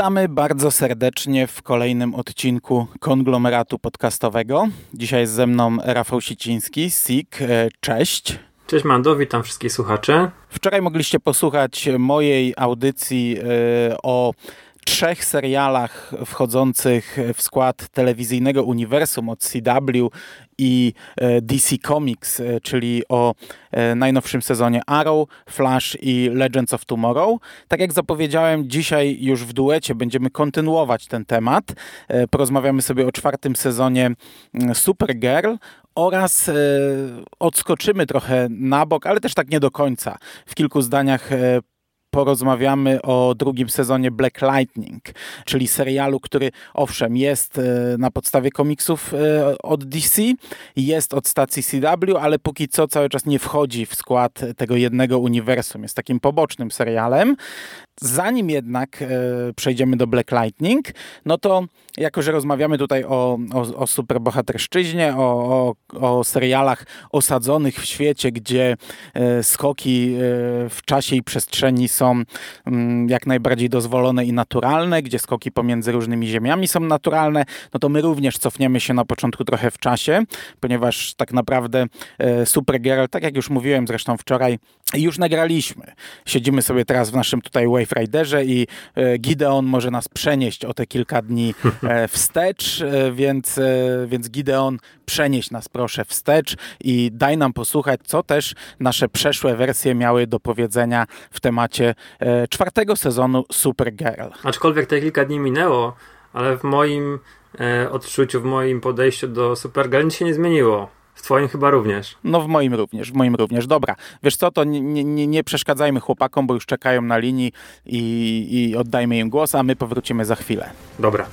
Witamy bardzo serdecznie w kolejnym odcinku konglomeratu podcastowego. Dzisiaj jest ze mną Rafał Siciński, SIK. Cześć. Cześć Mando, witam wszystkich słuchaczy. Wczoraj mogliście posłuchać mojej audycji e, o trzech serialach wchodzących w skład telewizyjnego uniwersum od CW i e, DC Comics, e, czyli o najnowszym sezonie Arrow, Flash i Legends of Tomorrow. Tak jak zapowiedziałem, dzisiaj już w duecie będziemy kontynuować ten temat. Porozmawiamy sobie o czwartym sezonie Supergirl oraz e, odskoczymy trochę na bok, ale też tak nie do końca. W kilku zdaniach e, porozmawiamy o drugim sezonie Black Lightning, czyli serialu, który owszem jest e, na podstawie komiksów e, od DC, jest od stacji CW, ale póki co cały czas nie wchodzi w skład tego jednego uniwersum. Jest takim pobocznym serialem. Zanim jednak e, przejdziemy do Black Lightning, no to jako, że rozmawiamy tutaj o, o, o superbohaterszczyźnie, o, o, o serialach osadzonych w świecie, gdzie e, skoki e, w czasie i przestrzeni są mm, jak najbardziej dozwolone i naturalne, gdzie skoki pomiędzy różnymi ziemiami są naturalne, no to my również cofniemy się na początku trochę w czasie, ponieważ tak naprawdę e, Supergirl, tak jak już mówiłem zresztą wczoraj, już nagraliśmy. Siedzimy sobie teraz w naszym tutaj Wave Riderze i e, Gideon może nas przenieść o te kilka dni e, wstecz, e, więc, więc Gideon przenieść nas proszę wstecz i daj nam posłuchać, co też nasze przeszłe wersje miały do powiedzenia w temacie czwartego sezonu Supergirl. Aczkolwiek te kilka dni minęło, ale w moim odczuciu, w moim podejściu do Supergirl nic się nie zmieniło. W twoim chyba również. No w moim również, w moim również. Dobra, wiesz co, to nie, nie, nie przeszkadzajmy chłopakom, bo już czekają na linii i, i oddajmy im głos, a my powrócimy za chwilę. Dobra.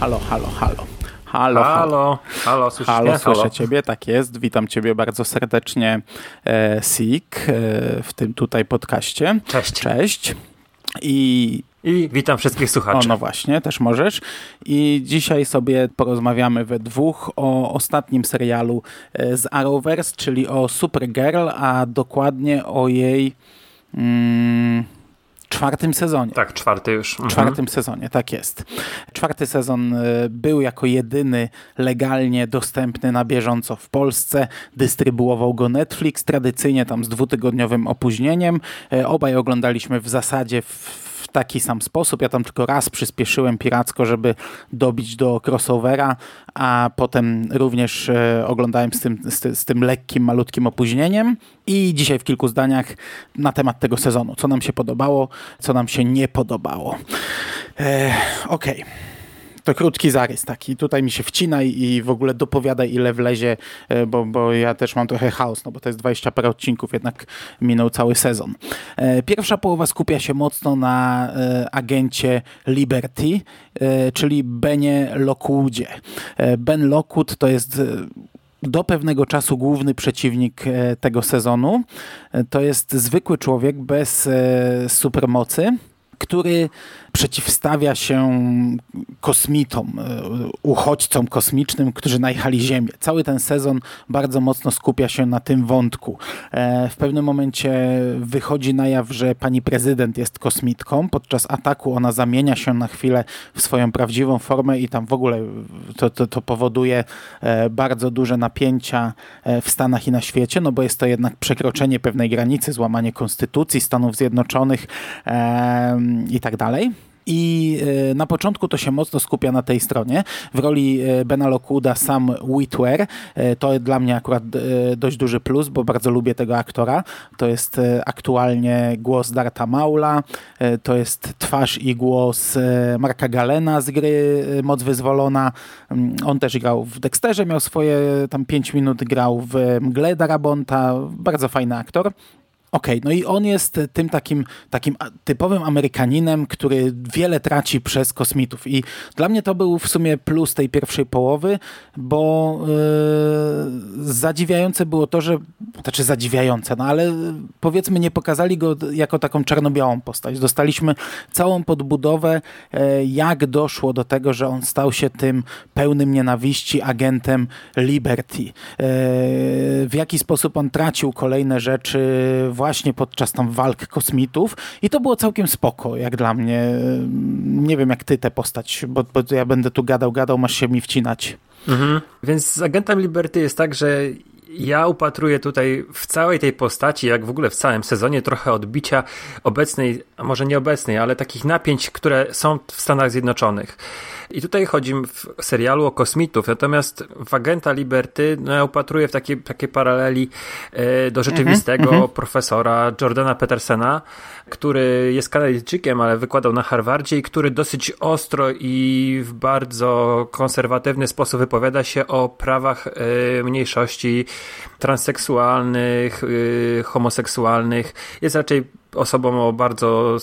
Halo, halo, halo. Halo, halo, halo, słyszysz halo, mnie? słyszę halo. ciebie, tak jest. Witam ciebie bardzo serdecznie, e, Sik, e, w tym tutaj podcaście. Cześć. Cześć. I i witam wszystkich słuchaczy. O, no właśnie, też możesz. I dzisiaj sobie porozmawiamy we dwóch o ostatnim serialu e, z Arrowverse, czyli o Supergirl, a dokładnie o jej... Mm, czwartym sezonie. Tak, czwarty już. Mhm. Czwartym sezonie, tak jest. Czwarty sezon e, był jako jedyny legalnie dostępny na bieżąco w Polsce. Dystrybuował go Netflix, tradycyjnie tam z dwutygodniowym opóźnieniem. E, obaj oglądaliśmy w zasadzie w w taki sam sposób. Ja tam tylko raz przyspieszyłem piracko, żeby dobić do crossovera, a potem również e, oglądałem z tym, z, z, tym lekkim, malutkim opóźnieniem. I dzisiaj w kilku zdaniach na temat tego sezonu. Co nam się podobało, co nam się nie podobało. E, Okej. Okay to krótki zarys taki. Tutaj mi się wcina i w ogóle dopowiadaj ile wlezie, e, bo, bo ja też mam trochę chaos, no bo to jest 20 parę odcinków, jednak minął cały sezon. E, pierwsza połowa skupia się mocno na e, agencie Liberty, czyli Benie Lockwoodzie. Ben Lockwood to jest do pewnego czasu główny przeciwnik tego sezonu. To jest zwykły człowiek bez supermocy, który przeciwstawia się kosmitom, e, uchodźcom kosmicznym, którzy najechali Ziemię. Cały ten sezon bardzo mocno skupia się na tym wątku. E, w pewnym momencie wychodzi na jaw, że pani prezydent jest kosmitką. Podczas ataku ona zamienia się na chwilę w swoją prawdziwą formę i tam w ogóle to, to, to powoduje e, bardzo duże napięcia w Stanach i na świecie, no bo jest to jednak przekroczenie pewnej granicy, złamanie konstytucji Stanów Zjednoczonych i tak dalej. I na początku to się mocno skupia na tej stronie. W roli Bena Lockwooda sam Whitwer. To dla mnie akurat dość duży plus, bo bardzo lubię tego aktora. To jest aktualnie głos Darta Maula, to jest twarz i głos Marka Galena z gry Moc Wyzwolona. Mm, on też grał w Dexterze, miał swoje tam 5 minut, grał w Mgle Darabonta. Bardzo fajny aktor. Okej, okay, no i on jest tym takim, takim typowym Amerykaninem, który wiele traci przez kosmitów. I dla mnie to był w sumie plus tej pierwszej połowy, bo yy, zadziwiające było to, że, znaczy zadziwiające, no ale powiedzmy nie pokazali go jako taką czarno-białą postać. Dostaliśmy całą podbudowę, yy, jak doszło do tego, że on stał się tym pełnym nienawiści agentem Liberty. Yy, w jaki sposób on tracił kolejne rzeczy podczas tam walk kosmitów i to było całkiem spoko, jak dla mnie. Nie wiem, jak ty tę postać, bo, bo ja będę tu gadał, gadał, masz się mi wcinać. Mhm. Więc z Agentem Liberty jest tak, że ja upatruję tutaj w całej tej postaci, jak w ogóle w całym sezonie, trochę odbicia obecnej, a może nieobecnej, ale takich napięć, które są w Stanach Zjednoczonych. I tutaj chodzi w serialu o kosmitów, natomiast w Agenta Liberty no, ja upatruję w takie, takie paraleli e, do rzeczywistego mm -hmm. profesora Jordana Petersena, który jest Kanadyjczykiem, ale wykładał na Harvardzie i który dosyć ostro i w bardzo konserwatywny sposób wypowiada się o prawach e, mniejszości transseksualnych, e, homoseksualnych. Jest raczej osobą o bardzo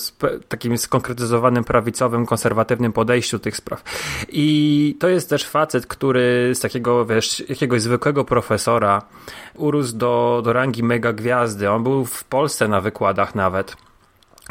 takim skonkretyzowanym prawicowym, konserwatywnym podejściu tych spraw. I to jest też facet, który z takiego, wiesz, jakiegoś zwykłego profesora urósł do, do rangi mega gwiazdy. On był w Polsce na wykładach nawet.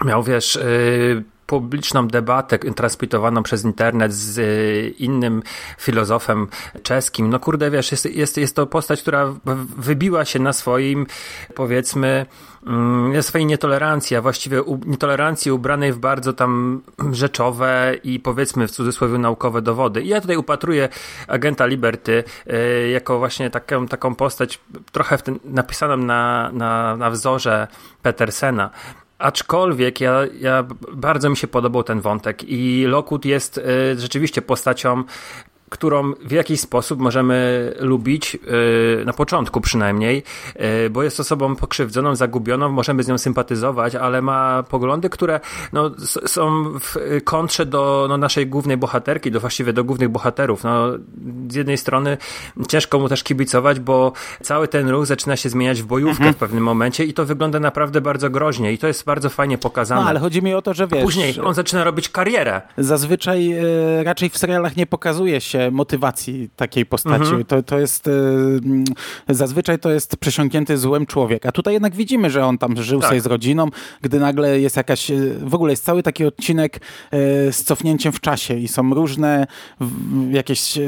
Miał, wiesz, yy, publiczną debatę transmitowaną przez internet z y, innym filozofem czeskim. No kurde, wiesz, jest, jest, jest to postać, która wybiła się na swoim, powiedzmy, Mm, jest swojej nietolerancji, a właściwie nietolerancji ubranej w bardzo tam rzeczowe i powiedzmy w cudzysłowie naukowe dowody. I ja tutaj upatruję agenta Liberty y, jako właśnie taką, taką postać trochę ten, napisaną na, na, na wzorze Petersena. Aczkolwiek ja, ja bardzo mi się podobał ten wątek i Lockwood jest y, rzeczywiście postacią którą w jakiś sposób możemy lubić, yy, na początku przynajmniej, yy, bo jest osobą pokrzywdzoną, zagubioną, możemy z nią sympatyzować, ale ma poglądy, które no, są w kontrze do no, naszej głównej bohaterki, do właściwie do głównych bohaterów. No, z jednej strony ciężko mu też kibicować, bo cały ten ruch zaczyna się zmieniać w bojówkę mhm. w pewnym momencie i to wygląda naprawdę bardzo groźnie i to jest bardzo fajnie pokazane. No, ale chodzi mi o to, że wiesz... A później on zaczyna robić karierę. Zazwyczaj yy, raczej w serialach nie pokazuje się motywacji takiej postaci. Mhm. To, to jest e, zazwyczaj to jest przesiąknięty złem człowiek. A tutaj jednak widzimy, że on tam żył tak. sobie z rodziną, gdy nagle jest jakaś, e, w ogóle jest cały taki odcinek e, z cofnięciem w czasie i są różne jakieś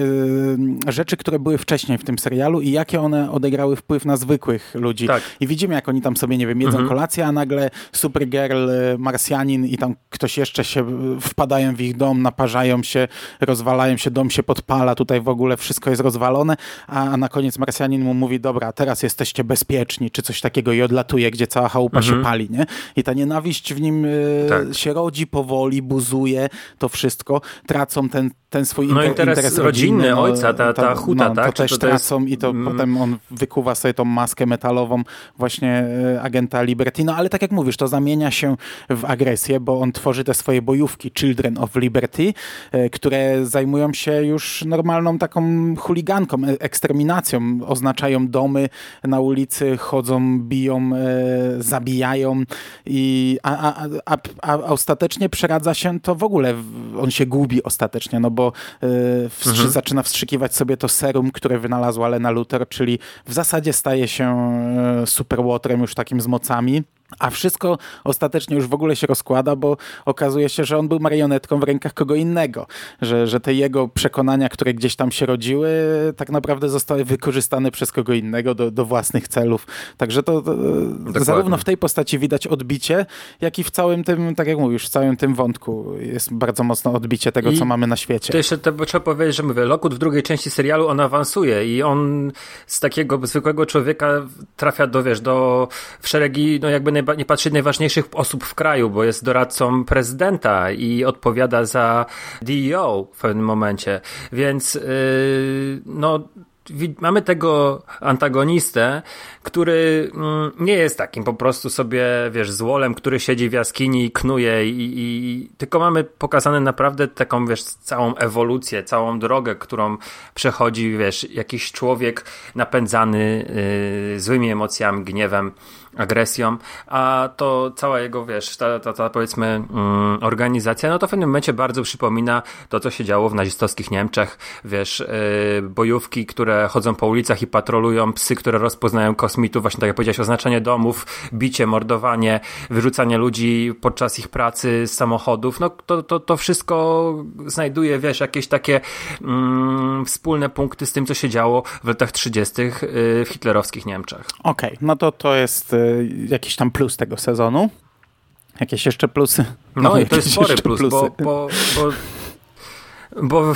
rzeczy, które były wcześniej w tym serialu i jakie one odegrały wpływ na zwykłych ludzi. Tak. I widzimy, jak oni tam sobie, nie wiem, jedzą mhm. kolację, a nagle Supergirl, Marsjanin i tam ktoś jeszcze się wpadają w ich dom, naparzają się, rozwalają się, dom się podpala podpala, tutaj w ogóle wszystko jest rozwalone, a na koniec Marsjanin mu mówi, dobra, teraz jesteście bezpieczni, czy coś takiego i odlatuje, gdzie cała chałupa mhm. się pali, nie? I ta nienawiść w nim y, tak. się rodzi powoli, buzuje to wszystko, tracą ten, ten swój no, interes, interes rodzinny, no, ojca, ta, ta huta, no, tak? To też to tracą jest... i to mm. potem on wykuwa sobie tą maskę metalową właśnie y, agenta Liberty. No ale tak jak mówisz, to zamienia się w agresję, bo on tworzy te swoje bojówki Children of Liberty, y, które zajmują się już normalną taką chuliganką, e, eksterminacją. Oznaczają domy na ulicy, chodzą, biją, e, zabijają i a, a, a, a, ostatecznie przeradza się to w ogóle, on się gubi ostatecznie, no bo e, wstrzy, mhm. zaczyna wstrzykiwać sobie to serum, które wynalazła Lena Luther, czyli w zasadzie staje się superłotrem już takim z mocami. A wszystko ostatecznie już w ogóle się rozkłada, bo okazuje się, że on był marionetką w rękach kogo innego. Że, że te jego przekonania, które gdzieś tam się rodziły, tak naprawdę zostały wykorzystane przez kogo innego do, do własnych celów. Także to, to zarówno w tej postaci widać odbicie, jak i w całym tym, tak jak mówisz, w całym tym wątku jest bardzo mocno odbicie tego, I co mamy na świecie. To jeszcze to trzeba powiedzieć, że mówię, Lokut w drugiej części serialu on awansuje i on z takiego zwykłego człowieka trafia do, wiesz, do w szeregi no jakby nie patrzeć najważniejszych osób w kraju, bo jest doradcą prezydenta i odpowiada za DEO w pewnym momencie. Więc yy, no mamy tego antagonistę, który mm, nie jest takim po prostu sobie, wiesz, złolem, który siedzi w jaskini i knuje i, i, tylko mamy pokazane naprawdę taką, wiesz, całą ewolucję, całą drogę, którą przechodzi, wiesz, jakiś człowiek napędzany yy, złymi emocjami, gniewem, agresją, a to cała jego, wiesz, ta, ta, ta powiedzmy mm, organizacja, no to w pewnym momencie bardzo przypomina to, co się działo w nazistowskich Niemczech, wiesz, yy, bojówki, które chodzą po ulicach i patrolują, psy, które rozpoznają kosmitów, właśnie tak jak powiedziałeś, oznaczenie domów, bicie, mordowanie, wyrzucanie ludzi podczas ich pracy z samochodów, no to, to, to wszystko znajduje, wiesz, jakieś takie mm, wspólne punkty z tym, co się działo w latach 30. Yy, w hitlerowskich Niemczech. Okej, okay, no to to jest yy jakiś tam plus tego sezonu. Jakieś jeszcze plusy? No, no i to jest spory plus, bo, bo, bo, bo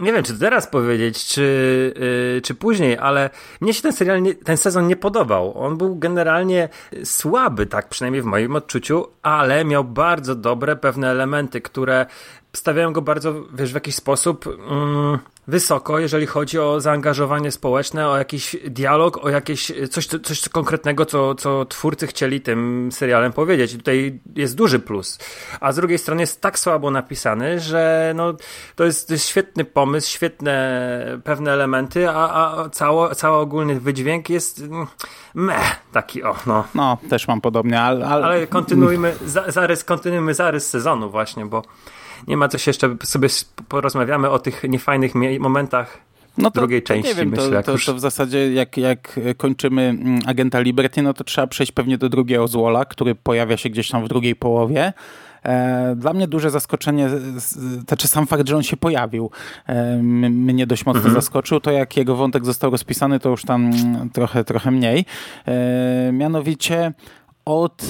nie wiem, czy teraz powiedzieć, czy, yy, czy później, ale mnie się ten serial, nie, ten sezon nie podobał. On był generalnie słaby, tak przynajmniej w moim odczuciu, ale miał bardzo dobre pewne elementy, które stawiają go bardzo, wiesz, w jakiś sposób mm, wysoko, jeżeli chodzi o zaangażowanie społeczne, o jakiś dialog, o jakieś coś, coś konkretnego, co, co twórcy chcieli tym serialem powiedzieć. I tutaj jest duży plus. A z drugiej strony jest tak słabo napisany, że no, to, jest, to jest świetny pomysł, świetne pewne elementy, a, a cało, cały ogólny wydźwięk jest mm, meh, taki o, no. No, też mam podobnie, ale... Ale, ale kontynuujmy, za, zarys, kontynuujmy zarys sezonu właśnie, bo nie ma coś jeszcze, sobie porozmawiamy o tych niefajnych momentach no to, drugiej części, nie wiem, myślę. To, to, to, w zasadzie jak, jak kończymy mm, Agenta Liberty, no to trzeba przejść pewnie do drugiego złola, który pojawia się gdzieś tam w drugiej połowie. E, dla mnie duże zaskoczenie, znaczy sam fakt, że on się pojawił, e, mnie dość mocno mhm. zaskoczył. To jak jego wątek został rozpisany, to już tam mm, trochę, trochę mniej. E, mianowicie od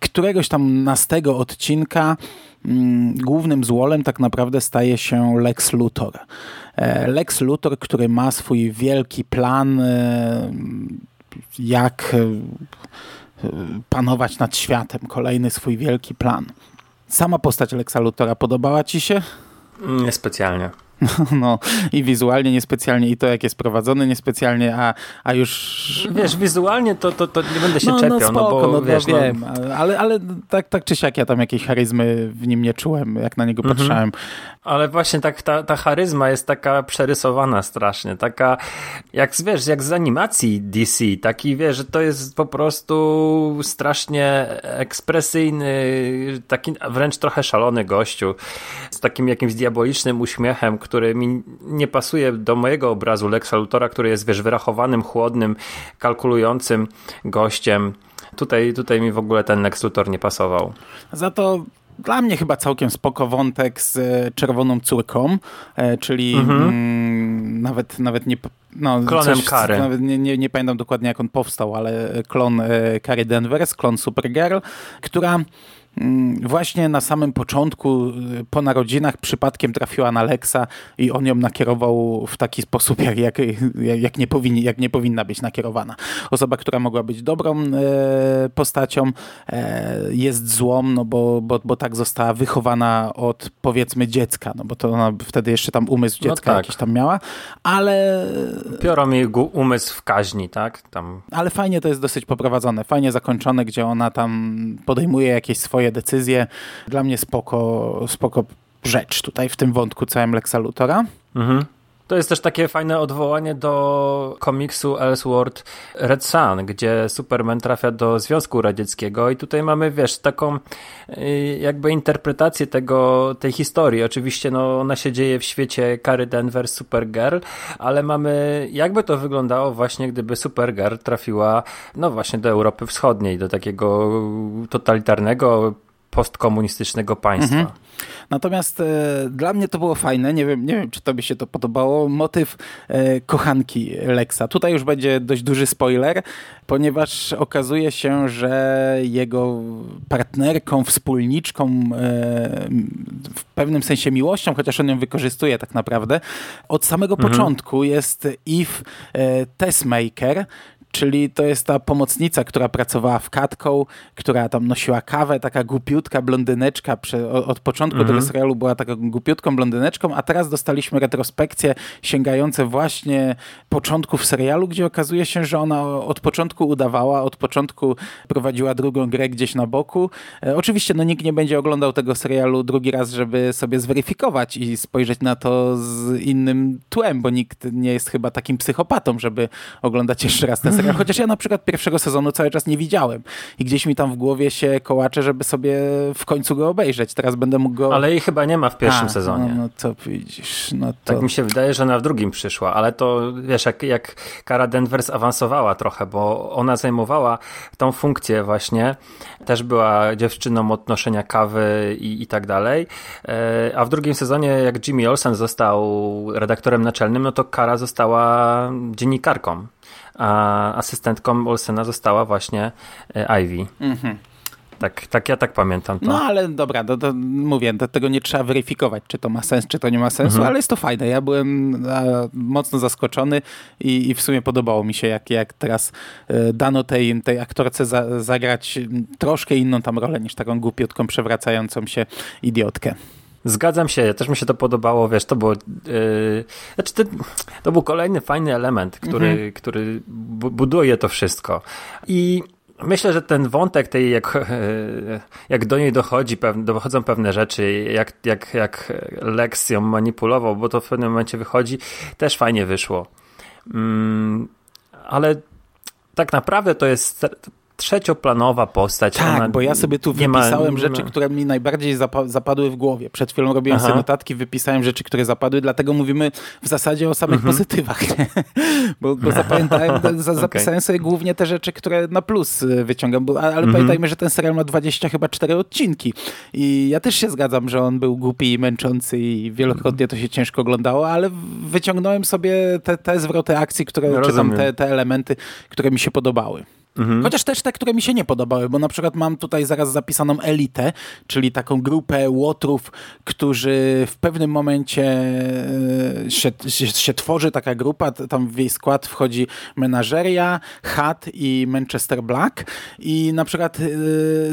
któregoś tam nastego odcinka głównym złolem tak naprawdę staje się Lex Luthor. E, Lex Luthor, który ma swój wielki plan, e, jak e, panować nad światem. Kolejny swój wielki plan. Sama postać Lexa Luthora podobała ci się? Niespecjalnie. No i wizualnie niespecjalnie i to jak jest prowadzony niespecjalnie, a, a już... Wiesz, wizualnie to, to, to nie będę się no, czepiał, no, spoko, no bo no, wiesz, no, wiem, ale, ale tak, tak czy siak ja tam jakiejś charyzmy w nim nie czułem, jak na niego mhm. patrzałem. Ale właśnie tak ta, ta charyzma jest taka przerysowana strasznie, taka jak wiesz, jak z animacji DC, taki wiesz, że to jest po prostu strasznie ekspresyjny, taki wręcz trochę szalony gościu, z takim jakimś diabolicznym uśmiechem, który mi nie pasuje do mojego obrazu Lexa Lutora, który jest wiesz, wyrachowanym, chłodnym, kalkulującym gościem. Tutaj, tutaj mi w ogóle ten Lex Luthor nie pasował. Za to dla mnie chyba całkiem spoko wątek z e, Czerwoną Córką, e, czyli mhm. mm, nawet, nawet nie... No, Klonem coś, Kary. Nawet nie, nie, nie, pamiętam dokładnie jak on powstał, ale klon e, Kary Denvers, klon Supergirl, która właśnie na samym początku, y, po narodzinach, przypadkiem trafiła na Lexa i on ją nakierował w taki sposób, jak, jak, jak, nie, powinni, jak nie powinna być nakierowana. Osoba, która mogła być dobrą e, postacią, e, jest złą, no bo, bo, bo tak została wychowana od powiedzmy dziecka, no bo to ona wtedy jeszcze tam umysł no dziecka no tak. jakiś tam miała, ale... Piorą jej umysł w kaźni, tak? Tam... Ale fajnie to jest dosyć poprowadzone, fajnie zakończone, gdzie ona tam podejmuje jakieś swoje swoje decyzje. Dla mnie spoko, spoko rzecz tutaj w tym wątku całym Lexa Luthora. Mhm. To jest też takie fajne odwołanie do komiksu Elseworld Red Sun, gdzie Superman trafia do Związku Radzieckiego i tutaj mamy, wiesz, taką y, jakby interpretację tego, tej historii. Oczywiście no, ona się dzieje w świecie Kary Denver Supergirl, ale mamy jakby to wyglądało właśnie gdyby Supergirl trafiła no właśnie do Europy Wschodniej, do takiego totalitarnego postkomunistycznego państwa. Mhm. Natomiast e, dla mnie to było fajne, nie wiem, nie wiem, czy tobie się to podobało, motyw e, kochanki Lexa. Tutaj już będzie dość duży spoiler, ponieważ okazuje się, że jego partnerką, wspólniczką, e, w pewnym sensie miłością, chociaż on ją wykorzystuje tak naprawdę, od samego mhm. początku jest Eve Tessmaker, czyli to jest ta pomocnica, która pracowała w Katką, która tam nosiła kawę, taka głupiutka blondyneczka. Od początku Mhm. tego serialu była taką głupiutką blondyneczką, a teraz dostaliśmy retrospekcje sięgające właśnie początków serialu, gdzie okazuje się, że ona od początku udawała, od początku prowadziła drugą grę gdzieś na boku. E, oczywiście no, nikt nie będzie oglądał tego serialu drugi raz, żeby sobie zweryfikować i spojrzeć na to z innym tłem, bo nikt nie jest chyba takim psychopatą, żeby oglądać jeszcze raz ten serial. Chociaż ja na przykład pierwszego sezonu cały czas nie widziałem i gdzieś mi tam w głowie się kołacze, żeby sobie w końcu go obejrzeć. Teraz będę mógł go... Ale jej chyba nie ma w pierwszym A, sezonie. No, no co widzisz, no to... Tak mi się wydaje, że ona w drugim przyszła, ale to wiesz, jak, jak Kara Denvers awansowała trochę, bo ona zajmowała tą funkcję właśnie, też była dziewczyną od noszenia kawy i, i tak dalej, E, a w drugim sezonie jak Jimmy Olsen został redaktorem naczelnym, no to Kara została dziennikarką, a asystentką Olsena została właśnie e, Ivy. Mhm. Tak, tak, ja tak pamiętam to. No ale dobra, to, to mówię, to, tego nie trzeba weryfikować, czy to ma sens, czy to nie ma sensu, Mhm. ale jest to fajne. Ja byłem e, mocno zaskoczony i, i w sumie podobało mi się, jak, jak teraz e, dano tej, tej aktorce za, zagrać troszkę inną tam rolę niż taką głupiutką, przewracającą się idiotkę. Zgadzam się, też mi się to podobało, wiesz, to było, yy, znaczy to, to był kolejny fajny element, który, Mhm. który bu- buduje to wszystko. I myślę, że ten wątek tej, jak, yy, jak do niej dochodzi, dochodzą pewne rzeczy, jak, jak, jak Lex ją manipulował, bo to w pewnym momencie wychodzi, też fajnie wyszło. Mm, ale tak naprawdę to jest trzecioplanowa postać. Tak, bo ja sobie tu ma- wypisałem nie rzeczy, ma- które mi najbardziej zapa- zapadły w głowie. Przed chwilą robiłem Aha. sobie notatki, wypisałem rzeczy, które zapadły, dlatego mówimy w zasadzie o samych Mhm. pozytywach. nie? bo, bo zapamiętałem, za, zapisałem sobie głównie te rzeczy, które na plus y, wyciągam, bo, ale Mhm. pamiętajmy, że ten serial ma 20 chyba 4 odcinki i ja też się zgadzam, że on był głupi i męczący i wielokrotnie to się ciężko oglądało, ale wyciągnąłem sobie te, te zwroty akcji, które, czy tam Rozumiem. te, te elementy, które mi się podobały. Mhm. Chociaż też te, które mi się nie podobały, bo na przykład mam tutaj zaraz zapisaną elitę, czyli taką grupę łotrów, którzy w pewnym momencie e, się, się, się tworzy taka grupa, tam w jej skład wchodzi menażeria, Hat i Manchester Black i na przykład e,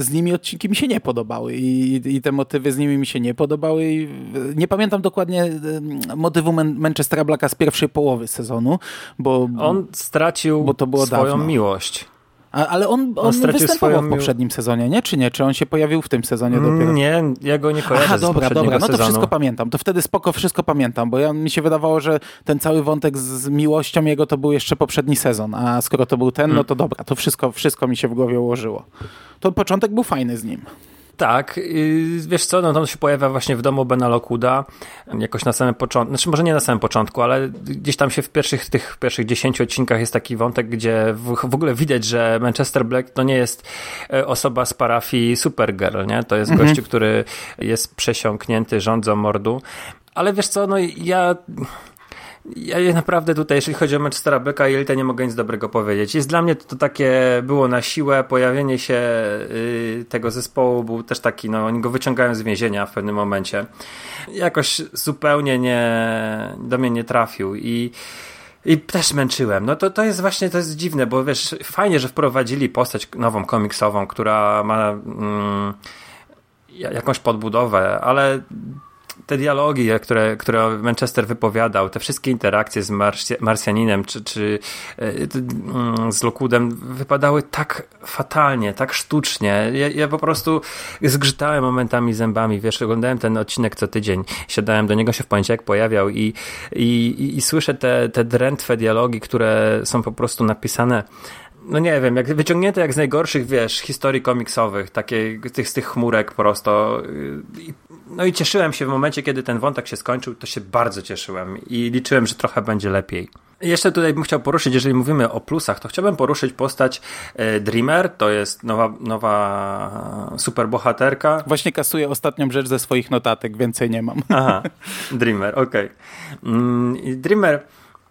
z nimi odcinki mi się nie podobały i, i te motywy z nimi mi się nie podobały i nie pamiętam dokładnie e, motywu Man Manchestera Blacka z pierwszej połowy sezonu, bo On stracił Bo to było swoją dawno. miłość. A, ale on, on, stracił występował swoją w poprzednim sezonie, nie? Czy nie? Czy on się pojawił w tym sezonie dopiero? Nie, ja go nie kojarzę Aha, dobra, dobra, no to sezonu. wszystko pamiętam. To wtedy spoko, wszystko pamiętam, bo ja, mi się wydawało, że ten cały wątek z, z miłością jego to był jeszcze poprzedni sezon, a skoro to był ten, Hmm. no to dobra, to wszystko, wszystko mi się w głowie ułożyło. To początek był fajny z nim. Tak, wiesz co, no to on się pojawia właśnie w domu Bena Lockwooda, jakoś na samym początku, znaczy może nie na samym początku, ale gdzieś tam się w pierwszych, tych pierwszych 10 odcinkach jest taki wątek, gdzie w, w ogóle widać, że Manchester Black to nie jest e, osoba z parafii Supergirl, nie? To jest Mhm. gościu, który jest przesiąknięty rządzą mordu. Ale wiesz co, no ja... Ja naprawdę tutaj, jeżeli chodzi o Manchestera Blacka i Elite, nie mogę nic dobrego powiedzieć. Jest dla mnie to, to takie było na siłę, pojawienie się y, tego zespołu był też taki, no oni go wyciągają z więzienia w pewnym momencie. Jakoś zupełnie nie, do mnie nie trafił i i też męczyłem. No to, to jest właśnie, to jest dziwne, bo wiesz, fajnie, że wprowadzili postać nową komiksową, która ma mm, ja- jakąś podbudowę, ale te dialogi, które, które Manchester wypowiadał, te wszystkie interakcje z Marsja, Marsjaninem czy, czy e, mm, z Lockwoodem wypadały tak fatalnie, tak sztucznie. Ja, ja po prostu zgrzytałem momentami zębami, wiesz, oglądałem ten odcinek co tydzień, siadałem do niego się w poniedziałek pojawiał i, i, i, i słyszę te, te drętwe dialogi, które są po prostu napisane no nie wiem, jak wyciągnięte jak z najgorszych, wiesz, historii komiksowych, takie, tych, z tych chmurek prosto. I- No i cieszyłem się w momencie, kiedy ten wątek się skończył, to się bardzo cieszyłem i liczyłem, że trochę będzie lepiej. Jeszcze tutaj bym chciał poruszyć, jeżeli mówimy o plusach, to chciałbym poruszyć postać e, Dreamer, to jest nowa, nowa superbohaterka. Właśnie kasuję ostatnią rzecz ze swoich notatek, więcej nie mam. Aha, Dreamer, okej. Mm, i Dreamer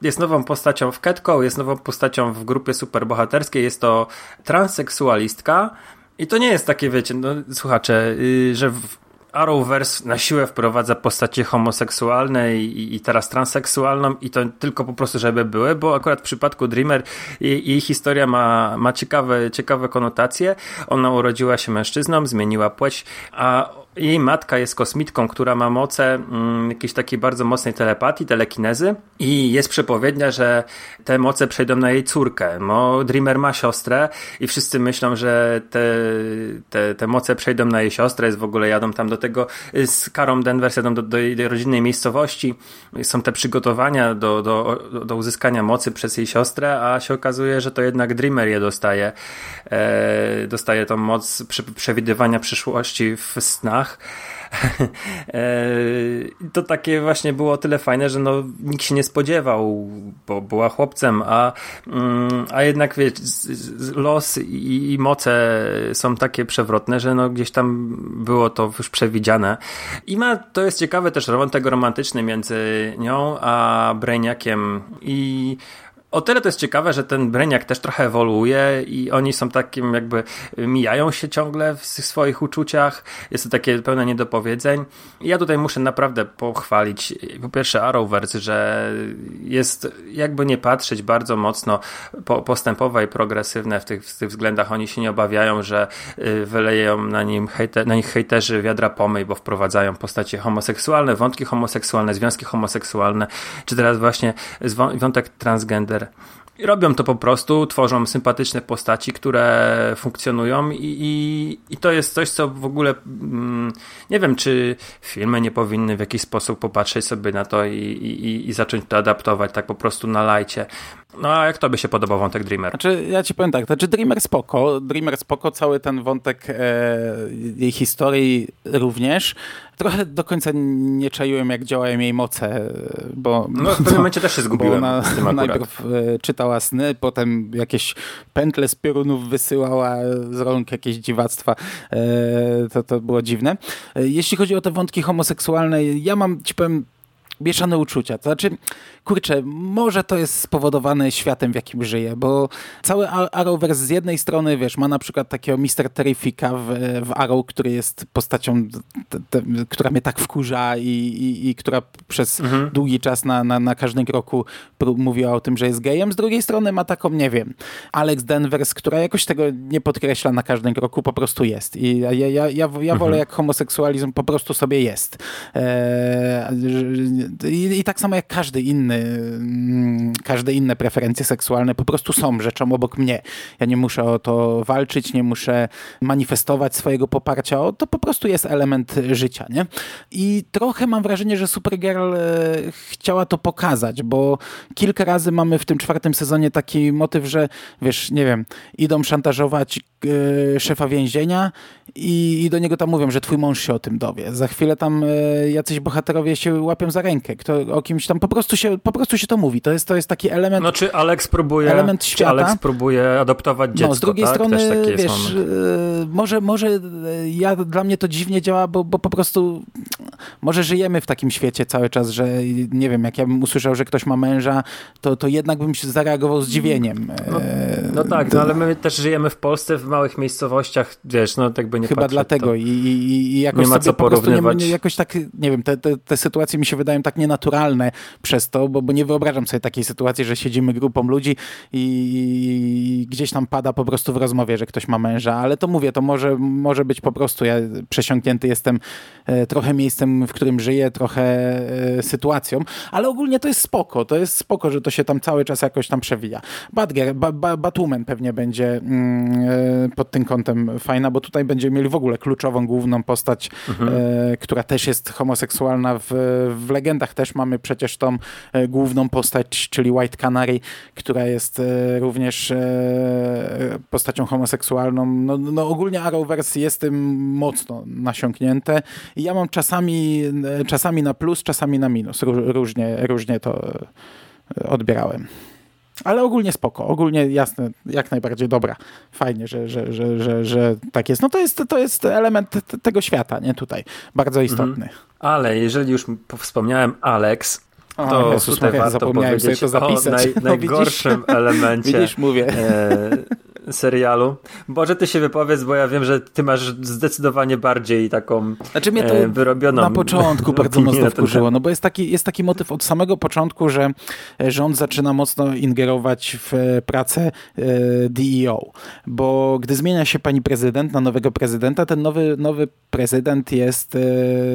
jest nową postacią w Catco, jest nową postacią w grupie superbohaterskiej, jest to transseksualistka i to nie jest takie, wiecie, no słuchacze, yy, że w, Arrowverse na siłę wprowadza postacie homoseksualne i, i teraz transseksualną i to tylko po prostu, żeby były, bo akurat w przypadku Dreamer jej, jej historia ma, ma ciekawe, ciekawe konotacje. Ona urodziła się mężczyzną, zmieniła płeć, a jej matka jest kosmitką, która ma moce mm, jakiejś takiej bardzo mocnej telepatii, telekinezy i jest przepowiednia, że te moce przejdą na jej córkę. No, Dreamer ma siostrę i wszyscy myślą, że te, te, te moce przejdą na jej siostrę, jest w ogóle jadą tam do tego z Karą Denver, jadą do, do jej rodzinnej miejscowości. Są te przygotowania do, do, do uzyskania mocy przez jej siostrę, a się okazuje, że to jednak Dreamer je dostaje. E, dostaje tą moc przewidywania przyszłości w snach E, to takie właśnie było tyle fajne, że no, nikt się nie spodziewał, bo była chłopcem, a, mm, a jednak wiesz, los i, i moce są takie przewrotne, że no, gdzieś tam było to już przewidziane. I ma, to jest ciekawe też wątek romantyczny między nią a Brainiakiem i o tyle to jest ciekawe, że ten Breniak też trochę ewoluuje i oni są takim jakby, mijają się ciągle w swoich uczuciach. Jest to takie pełne niedopowiedzeń. I ja tutaj muszę naprawdę pochwalić po pierwsze Arrowverse, że jest jakby nie patrzeć bardzo mocno postępowe i progresywne w tych, w tych względach. Oni się nie obawiają, że y, wyleją na, nim hejte, na nich hejterzy wiadra pomyj, bo wprowadzają postacie homoseksualne, wątki homoseksualne, związki homoseksualne, czy teraz właśnie wątek transgender i robią to po prostu, tworzą sympatyczne postaci, które funkcjonują i, i, i to jest coś, co w ogóle mm, nie wiem, czy filmy nie powinny w jakiś sposób popatrzeć sobie na to i, i, i zacząć to adaptować tak po prostu na lajcie. No a jak to by się podobał wątek Dreamer? Znaczy, ja ci powiem tak, znaczy Dreamer spoko, Dreamer spoko, cały ten wątek e, jej historii również. Trochę do końca nie czaiłem, jak działają jej moce, bo... No w pewnym momencie też się zgubiłem ona, Najpierw e, czytała sny, potem jakieś pętle z piorunów wysyłała z rąk, jakieś dziwactwa. E, to, to było dziwne. E, jeśli chodzi o te wątki homoseksualne, ja mam, ci powiem, mieszane uczucia. To znaczy, kurczę, może to jest spowodowane światem, w jakim żyję, bo cały Arrowverse z jednej strony, wiesz, ma na przykład takiego Mister Terrifica w, w Arrow, który jest postacią, te, te, która mnie tak wkurza i, i, i która przez mhm. długi czas na, na, na każdym kroku mówiła o tym, że jest gejem. Z drugiej strony ma taką, nie wiem, Alex Denvers, która jakoś tego nie podkreśla na każdym kroku, po prostu jest. I ja, ja, ja, ja mhm. wolę, jak homoseksualizm po prostu sobie jest. Eee, i, I, tak samo jak każdy inny, mm, każde inne preferencje seksualne po prostu są rzeczą obok mnie. Ja nie muszę o to walczyć, nie muszę manifestować swojego poparcia. To po prostu jest element życia, nie? I trochę mam wrażenie, że Supergirl e, chciała to pokazać, bo kilka razy mamy w tym czwartym sezonie taki motyw, że wiesz, nie wiem, idą szantażować e, szefa więzienia i, i, do niego tam mówią, że twój mąż się o tym dowie. Za chwilę tam e, jacyś bohaterowie się łapią za rękę rękę, kto, o kimś tam po prostu, się, po prostu się to mówi. To jest, to jest taki element. No czy Alex próbuje, element świata. Czy Alex próbuje adoptować dziecko? No, z drugiej tak? strony, wiesz, y, może, może y, ja, dla mnie to dziwnie działa, bo, bo po prostu może żyjemy w takim świecie cały czas, że nie wiem, jak ja bym usłyszał, że ktoś ma męża, to, to jednak bym się zareagował zdziwieniem. No, no tak, no, ale my też żyjemy w Polsce, w małych miejscowościach, wiesz, no tak by nie Chyba dlatego I, i, i jakoś nie ma co porównywać. Nie, jakoś tak, nie wiem, te, te, te sytuacje mi się wydają tak nienaturalne przez to, bo, bo nie wyobrażam sobie takiej sytuacji, że siedzimy grupą ludzi i gdzieś tam pada po prostu w rozmowie, że ktoś ma męża, ale to mówię, to może, może być po prostu, ja przesiąknięty jestem e, trochę miejscem, w którym żyję, trochę e, sytuacją, ale ogólnie to jest spoko, to jest spoko, że to się tam cały czas jakoś tam przewija. Badger, ba, ba, Batwoman pewnie będzie mm, e, pod tym kątem fajna, bo tutaj będziemy mieli w ogóle kluczową, główną postać, mhm. która też jest homoseksualna w, w legendach też mamy przecież tą e, główną postać, czyli White Canary, która jest e, również e, postacią homoseksualną. No, no ogólnie Arrowverse jest tym mocno nasiąknięte i ja mam czasami, czasami na plus, czasami na minus. Różnie, różnie to odbierałem. Ale ogólnie spoko, ogólnie jasne, jak najbardziej dobra. Fajnie, że, że, że, że, że tak jest. No to jest, to jest element tego świata, nie tutaj, bardzo mhm. istotny. Mhm. Ale jeżeli już wspomniałem Alex, to o, Jezus, tutaj Maria, warto powiedzieć to o naj, najgorszym elemencie widzisz, mówię. E, serialu. Boże, ty się wypowiedz, bo ja wiem, że ty masz zdecydowanie bardziej taką znaczy mnie to e, wyrobioną na początku bardzo mocno na wkurzyło, no bo jest taki, jest taki motyw od samego początku, że rząd zaczyna mocno ingerować w e, pracę e, DEO, bo gdy zmienia się pani prezydent na nowego prezydenta, ten nowy, nowy prezydent jest e,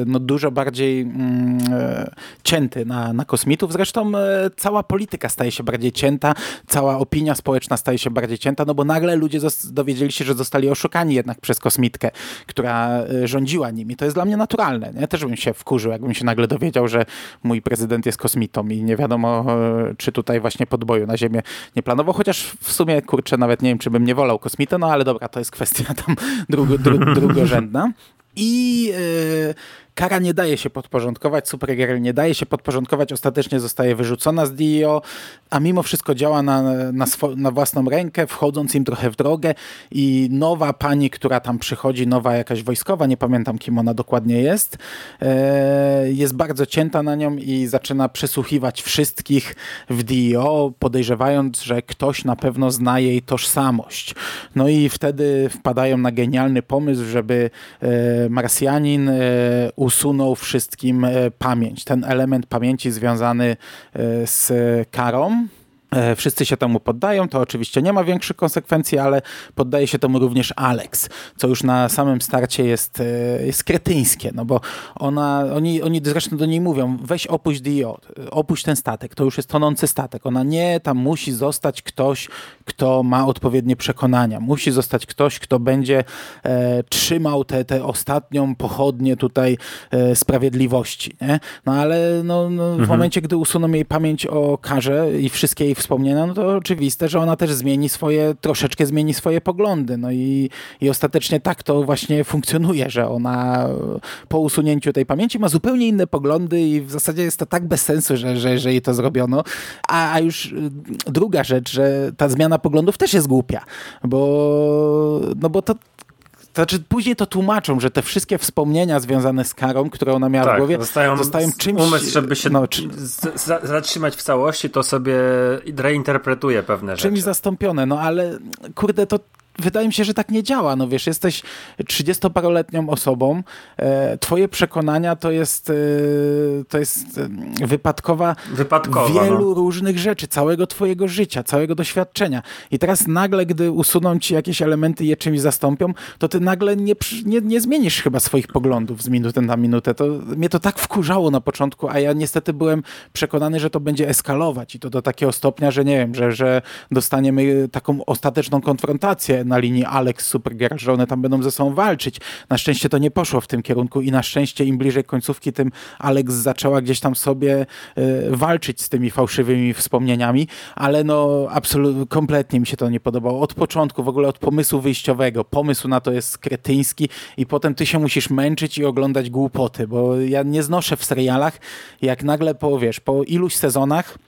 no, dużo bardziej mm, e, cięty na, na kosmitów. Zresztą e, cała polityka staje się bardziej cięta, cała opinia społeczna staje się bardziej cięta, no bo nagle ludzie dowiedzieli się, że zostali oszukani jednak przez kosmitkę, która e, rządziła nimi. To jest dla mnie naturalne. Nie? Też bym się wkurzył, jakbym się nagle dowiedział, że mój prezydent jest kosmitą i nie wiadomo, e, czy tutaj właśnie podboju na Ziemię nie planował, chociaż w sumie, kurczę, nawet nie wiem, czy bym nie wolał kosmitę, no ale dobra, to jest kwestia tam drugo, dru, drugorzędna. I yy, Kara nie daje się podporządkować, Supergirl nie daje się podporządkować, ostatecznie zostaje wyrzucona z Dio, a mimo wszystko działa na, na, na, własną rękę, wchodząc im trochę w drogę i nowa pani, która tam przychodzi, nowa jakaś wojskowa, nie pamiętam kim ona dokładnie jest, e, jest bardzo cięta na nią i zaczyna przesłuchiwać wszystkich w Dio, podejrzewając, że ktoś na pewno zna jej tożsamość. No i wtedy wpadają na genialny pomysł, żeby e, Marsjanin e, usunął wszystkim e, pamięć. Ten element pamięci związany e, z karą wszyscy się temu poddają, to oczywiście nie ma większych konsekwencji, ale poddaje się temu również Alex, co już na samym starcie jest, e, jest kretyńskie, no bo ona, oni, oni zresztą do niej mówią, weź opuść Dio, opuść ten statek, to już jest tonący statek. Ona nie, tam musi zostać ktoś, kto ma odpowiednie przekonania, musi zostać ktoś, kto będzie e, trzymał tę te, te ostatnią pochodnię tutaj e, sprawiedliwości, nie? No ale no, no, w mhm. momencie, gdy usuną jej pamięć o karze i wszystkie jej wspomnienia, no to oczywiste, że ona też zmieni swoje, troszeczkę zmieni swoje poglądy. No i, i ostatecznie tak to właśnie funkcjonuje, że ona po usunięciu tej pamięci ma zupełnie inne poglądy i w zasadzie jest to tak bez sensu, że, że, że jej to zrobiono. A, a już y, druga rzecz, że ta zmiana poglądów też jest głupia, bo, no bo to znaczy później to tłumaczą, że te wszystkie wspomnienia związane z karą, które ona miała tak, w głowie, zostają, zostają czymś... Umysł, żeby się no, czy... zatrzymać w całości, to sobie reinterpretuje pewne rzeczy. Czymś zastąpione, no ale kurde, to wydaje mi się, że tak nie działa. No wiesz, jesteś 30-paroletnią osobą, e, twoje przekonania to jest, e, to jest e, wypadkowa, Wypadkowa wielu no. różnych rzeczy, całego twojego życia, całego doświadczenia. I teraz nagle, gdy usuną ci jakieś elementy i je czymś zastąpią, to ty nagle nie, nie, nie zmienisz chyba swoich poglądów z minuty na minutę. To, mnie to tak wkurzało na początku, a ja niestety byłem przekonany, że to będzie eskalować i to do takiego stopnia, że nie wiem, że, że dostaniemy taką ostateczną konfrontację na linii Alex Supergirl, że one tam będą ze sobą walczyć. Na szczęście to nie poszło w tym kierunku i na szczęście im bliżej końcówki, tym Alex zaczęła gdzieś tam sobie y, walczyć z tymi fałszywymi wspomnieniami, ale no absolutnie, kompletnie mi się to nie podobało. Od początku, w ogóle od pomysłu wyjściowego. Pomysł na to jest kretyński i potem ty się musisz męczyć i oglądać głupoty, bo ja nie znoszę w serialach, jak nagle po, wiesz, po iluś sezonach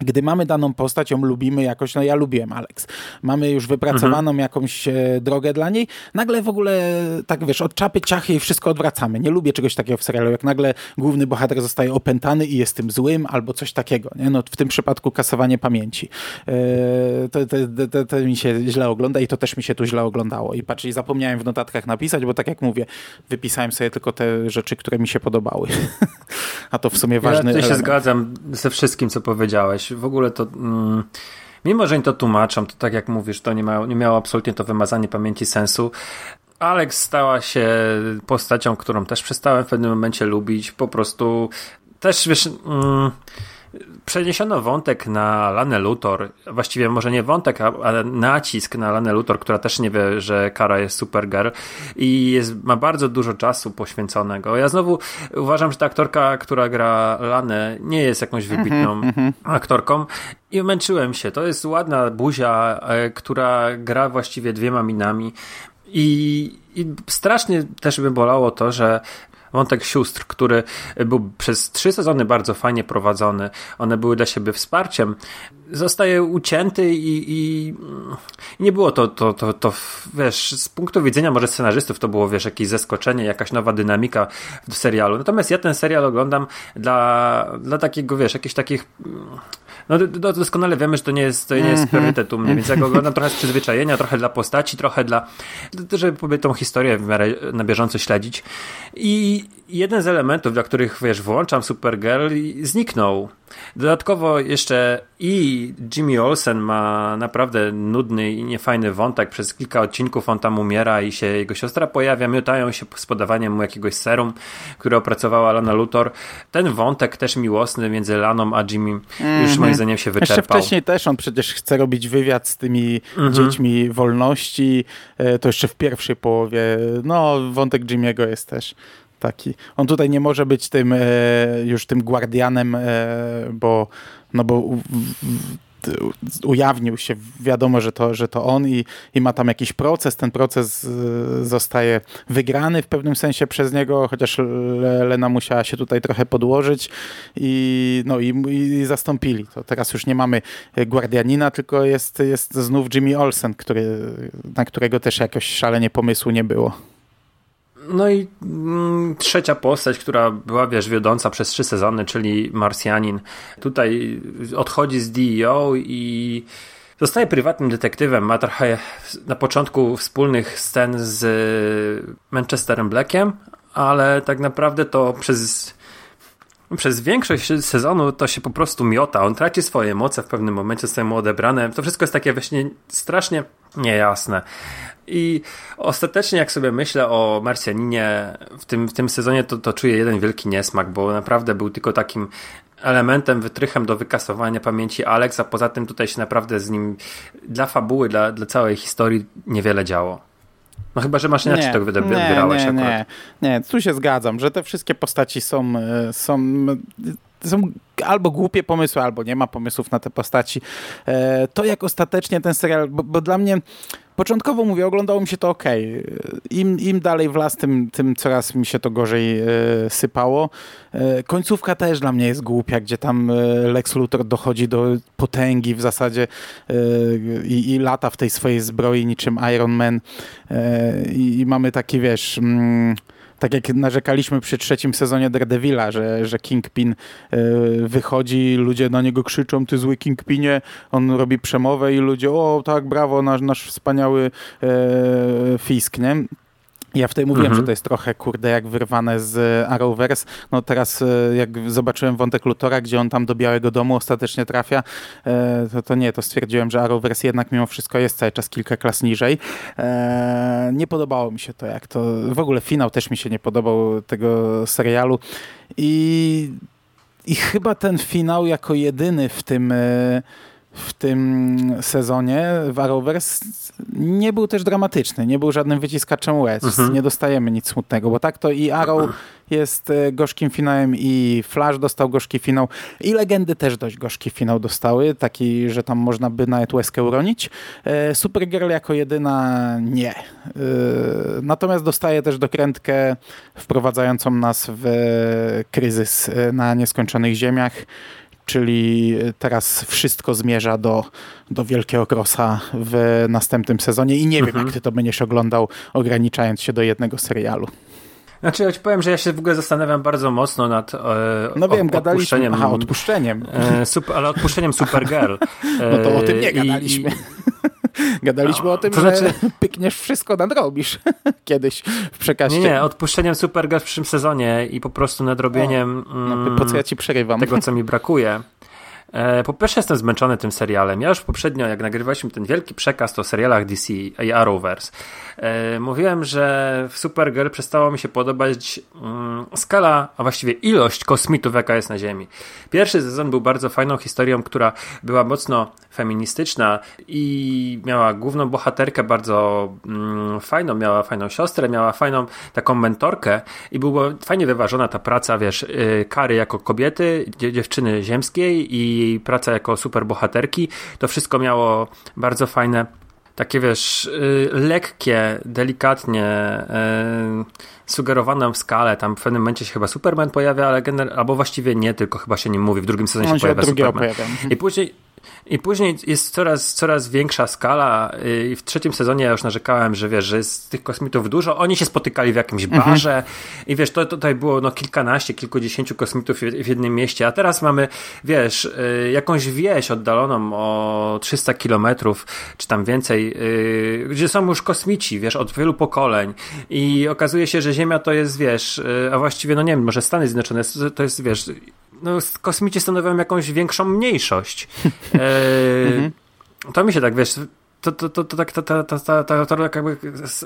gdy mamy daną postać, ją lubimy jakoś, no ja lubiłem Alex, mamy już wypracowaną mhm. jakąś e, drogę dla niej, nagle w ogóle, tak wiesz, od czapy ciachy i wszystko odwracamy. Nie lubię czegoś takiego w serialu, jak nagle główny bohater zostaje opętany i jest tym złym, albo coś takiego. Nie? No, w tym przypadku kasowanie pamięci. E, to, to, to, to, mi się źle ogląda i to też mi się tu źle oglądało. I patrz, i zapomniałem w notatkach napisać, bo tak jak mówię, wypisałem sobie tylko te rzeczy, które mi się podobały. A to w sumie ważny Ja się zgadzam ze wszystkim, co powiedziałeś w ogóle to. Mm, mimo, że oni to tłumaczą, to tak jak mówisz, to nie, ma, nie miało absolutnie to wymazanie pamięci sensu. Alex stała się postacią, którą też przestałem w pewnym momencie lubić. Po prostu też wiesz. Mm, przeniesiono wątek na Lanę Luthor, właściwie może nie wątek, ale nacisk na Lanę Luthor, która też nie wie, że Kara jest Supergirl i jest, ma bardzo dużo czasu poświęconego. Ja znowu uważam, że ta aktorka, która gra Lanę, nie jest jakąś wybitną mm -hmm. aktorką i męczyłem się. To jest ładna buzia, e, która gra właściwie dwiema minami. I, I strasznie też by bolało to, że wątek sióstr, który był przez trzy sezony bardzo fajnie prowadzony. One były dla siebie wsparciem. Zostaje ucięty i, i, nie było to, to, to, to, wiesz, z punktu widzenia może scenarzystów to było, wiesz, jakieś zaskoczenie, jakaś nowa dynamika w serialu. Natomiast ja ten serial oglądam dla, dla takiego, wiesz, jakichś takich no doskonale wiemy, że to nie jest, to nie jest mhm. priorytet u mnie, więc ja go oglądam trochę z przyzwyczajenia, trochę dla postaci, trochę dla, żeby tą historię w miarę na bieżąco śledzić. I jeden z elementów, dla których, wiesz, włączam Supergirl zniknął. Dodatkowo jeszcze i Jimmy Olsen ma naprawdę nudny i niefajny wątek. Przez kilka odcinków on tam umiera i się jego siostra pojawia, miotają się z podawaniem mu jakiegoś serum, które opracowała Lana Luthor. Ten wątek też miłosny między Laną a Jimmy mm -hmm. już moim zdaniem się wyczerpał. Jeszcze wcześniej też on przecież chce robić wywiad z tymi mm -hmm. dziećmi wolności. E, to jeszcze w pierwszej połowie. No, wątek Jimmy'ego jest też taki. On tutaj nie może być tym e, już tym guardianem, e, bo, no bo u, ujawnił się, wiadomo, że to, że to on i, i ma tam jakiś proces, ten proces e, zostaje wygrany w pewnym sensie przez niego, chociaż Lena musiała się tutaj trochę podłożyć i, no, i, i zastąpili to. Teraz już nie mamy Guardianina, tylko jest, jest znów Jimmy Olsen, który, na którego też jakoś szalenie pomysłu nie było. No i mm, trzecia postać, która była, wiesz, wiodąca przez trzy sezony, czyli Marsjanin. Tutaj odchodzi z DEO i zostaje prywatnym detektywem. Ma trochę na początku wspólnych scen z Manchesterem Blackiem, ale tak naprawdę to przez przez większość sezonu to się po prostu miota. On traci swoje moce w pewnym momencie, zostaje mu odebrane. To wszystko jest takie właśnie strasznie niejasne. I ostatecznie, jak sobie myślę o Marsjaninie w tym, w tym sezonie, to, to czuję jeden wielki niesmak, bo naprawdę był tylko takim elementem, wytrychem do wykasowania pamięci Alex, a poza tym tutaj się naprawdę z nim dla fabuły, dla, dla całej historii niewiele działo. No chyba, że masz inaczej nie, to odbierałeś nie, nie, nie, nie, tu się zgadzam, że te wszystkie postaci są, e, są są albo głupie pomysły, albo nie ma pomysłów na te postaci. E, to jak ostatecznie ten serial, bo, bo dla mnie początkowo mówię, oglądało mi się to ok. Im, im dalej w las, tym, tym coraz mi się to gorzej e, sypało. E, końcówka też dla mnie jest głupia, gdzie tam Lex Luthor dochodzi do potęgi w zasadzie i, i lata w tej swojej zbroi niczym Iron Man i, i mamy taki, wiesz... Mm, tak jak narzekaliśmy przy trzecim sezonie Daredevila, że, że Kingpin e, wychodzi, ludzie na niego krzyczą, ty zły Kingpinie, on robi przemowę i ludzie, o tak, brawo, nasz, nasz wspaniały e, Fisk, nie? Ja wtedy mówiłem, mhm. że to jest trochę, kurde, jak wyrwane z Arrowverse. No teraz, e, jak zobaczyłem wątek Lutora, gdzie on tam do Białego Domu ostatecznie trafia, e, to, to nie, to stwierdziłem, że Arrowverse jednak mimo wszystko jest cały czas kilka klas niżej. E, nie podobało mi się to, jak to... W ogóle finał też mi się nie podobał tego serialu i, i chyba ten finał jako jedyny w tym w tym sezonie w Arrowverse nie był też dramatyczny, nie był żadnym wyciskaczem łez. Mhm. Nie dostajemy nic smutnego, bo tak to i Arrow jest e, gorzkim finałem i Flash dostał gorzki finał i Legendy też dość gorzki finał dostały, taki, że tam można by nawet łezkę uronić. E, Supergirl jako jedyna nie. E, natomiast dostaje też dokrętkę wprowadzającą nas w kryzys na nieskończonych ziemiach czyli teraz wszystko zmierza do, do Wielkiego Krosa w następnym sezonie i nie mhm. wiem, jak ty to będziesz oglądał, ograniczając się do jednego serialu. Znaczy, ja ci powiem, że ja się w ogóle zastanawiam bardzo mocno nad e, No wiem, gadaliśmy. Aha, odpuszczeniem. E, super, ale odpuszczeniem Supergirl. no to o tym nie gadaliśmy. I, Gadaliśmy no, o tym, to że znaczy... pykniesz wszystko, nadrobisz kiedyś w przekazie. Nie, nie, odpuszczeniem Supergirl w przyszłym sezonie i po prostu nadrobieniem o, no, po co ja ci przerywam? tego, co mi brakuje. E, po pierwsze jestem zmęczony tym serialem. Ja już poprzednio, jak nagrywaliśmy ten wielki przekaz o serialach DC i Arrowverse, e, mówiłem, że w Supergirl przestało mi się podobać mm, skala, a właściwie ilość kosmitów, jaka jest na Ziemi. Pierwszy sezon był bardzo fajną historią, która była mocno feministyczna i miała główną bohaterkę bardzo mm, fajną, miała fajną siostrę, miała fajną taką mentorkę i była fajnie wyważona ta praca, wiesz, y, Kary jako kobiety, dziewczyny ziemskiej i jej praca jako superbohaterki. To wszystko miało bardzo fajne takie wiesz, y, lekkie, delikatnie y, sugerowane w skale. Tam w pewnym momencie się chyba Superman pojawia, ale gener- albo właściwie nie, tylko chyba się nie mówi. W drugim sezonie się, się pojawia Superman. Pojawia. I później I później jest coraz, coraz większa skala i w trzecim sezonie ja już narzekałem, że wiesz, że jest tych kosmitów dużo, oni się spotykali w jakimś mhm. barze mhm. i wiesz, to tutaj było no kilkanaście, kilkudziesięciu kosmitów w jednym mieście, a teraz mamy, wiesz, y, jakąś wieś oddaloną o 300 kilometrów, czy tam więcej, y, gdzie są już kosmici, wiesz, od wielu pokoleń i okazuje się, że Ziemia to jest, wiesz, y, a właściwie, no nie wiem, może Stany Zjednoczone to jest, wiesz, no, kosmici stanowią jakąś większą mniejszość. E, to mi się tak, wiesz, to, to, to, to, tak, ta, ta, ta, ta, ta, ta jakby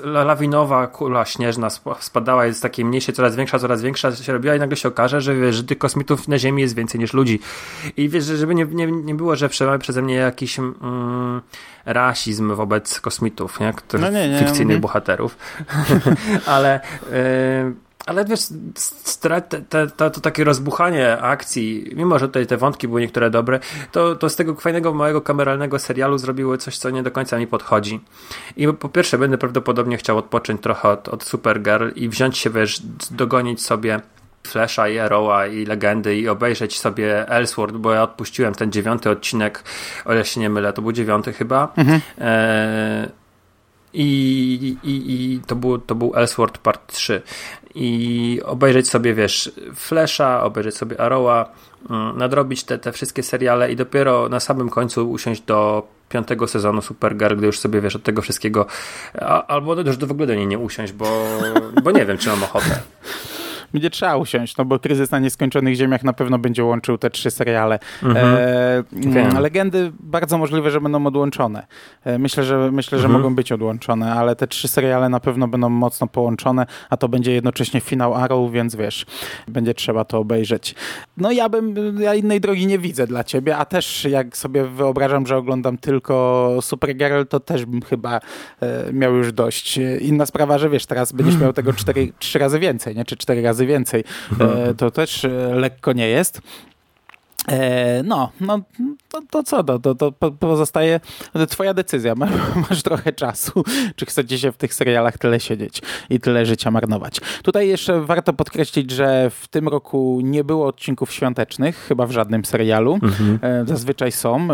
lawinowa kula śnieżna spadała, jest takiej mniejszej, coraz większa, coraz większa się robiła i nagle się okaże, że, wiesz, że tych kosmitów na Ziemi jest więcej niż ludzi. I wiesz, żeby nie, nie, nie było, że przeze mnie jakiś mm, rasizm wobec kosmitów, nie? Których, no nie, nie, fikcyjnych nie. bohaterów. Ale... Yy, ale wiesz, te, te, to, to takie rozbuchanie akcji, mimo że tutaj te wątki były niektóre dobre, to, to z tego fajnego małego kameralnego serialu zrobiły coś, co nie do końca mi podchodzi. I po pierwsze, będę prawdopodobnie chciał odpocząć trochę od, od Supergirl i wziąć się, wiesz, dogonić sobie Flasha i Arrowa i Legendy i obejrzeć sobie Elseworld, bo ja odpuściłem ten dziewiąty odcinek, o ile się nie mylę, to był dziewiąty chyba. Mhm. E i, i, i to, był, to był Elseworld Part 3 i obejrzeć sobie, wiesz, Flasha, obejrzeć sobie Arrowa, mm, nadrobić te, te wszystkie seriale i dopiero na samym końcu usiąść do piątego sezonu Supergirl, gdy już sobie, wiesz, od tego wszystkiego albo już w ogóle do niej nie usiąść, bo, bo nie wiem, czy mam ochotę będzie trzeba usiąść, no bo Kryzys na Nieskończonych Ziemiach na pewno będzie łączył te trzy seriale. Mhm. E, mm, legendy bardzo możliwe, że będą odłączone. E, myślę, że, myślę, że mhm. mogą być odłączone, ale te trzy seriale na pewno będą mocno połączone, a to będzie jednocześnie finał Arrow, więc wiesz, będzie trzeba to obejrzeć. No ja bym, ja innej drogi nie widzę dla ciebie, a też jak sobie wyobrażam, że oglądam tylko Supergirl, to też bym chyba e, miał już dość. Inna sprawa, że wiesz, teraz będziesz miał tego cztery, trzy razy więcej, nie? czy cztery razy więcej. E, to też e, lekko nie jest. E, no, no to, to co, to, to, to pozostaje twoja decyzja. Masz, masz, trochę czasu, czy chcecie się w tych serialach tyle siedzieć i tyle życia marnować. Tutaj jeszcze warto podkreślić, że w tym roku nie było odcinków świątecznych, chyba w żadnym serialu. Mhm. Zazwyczaj są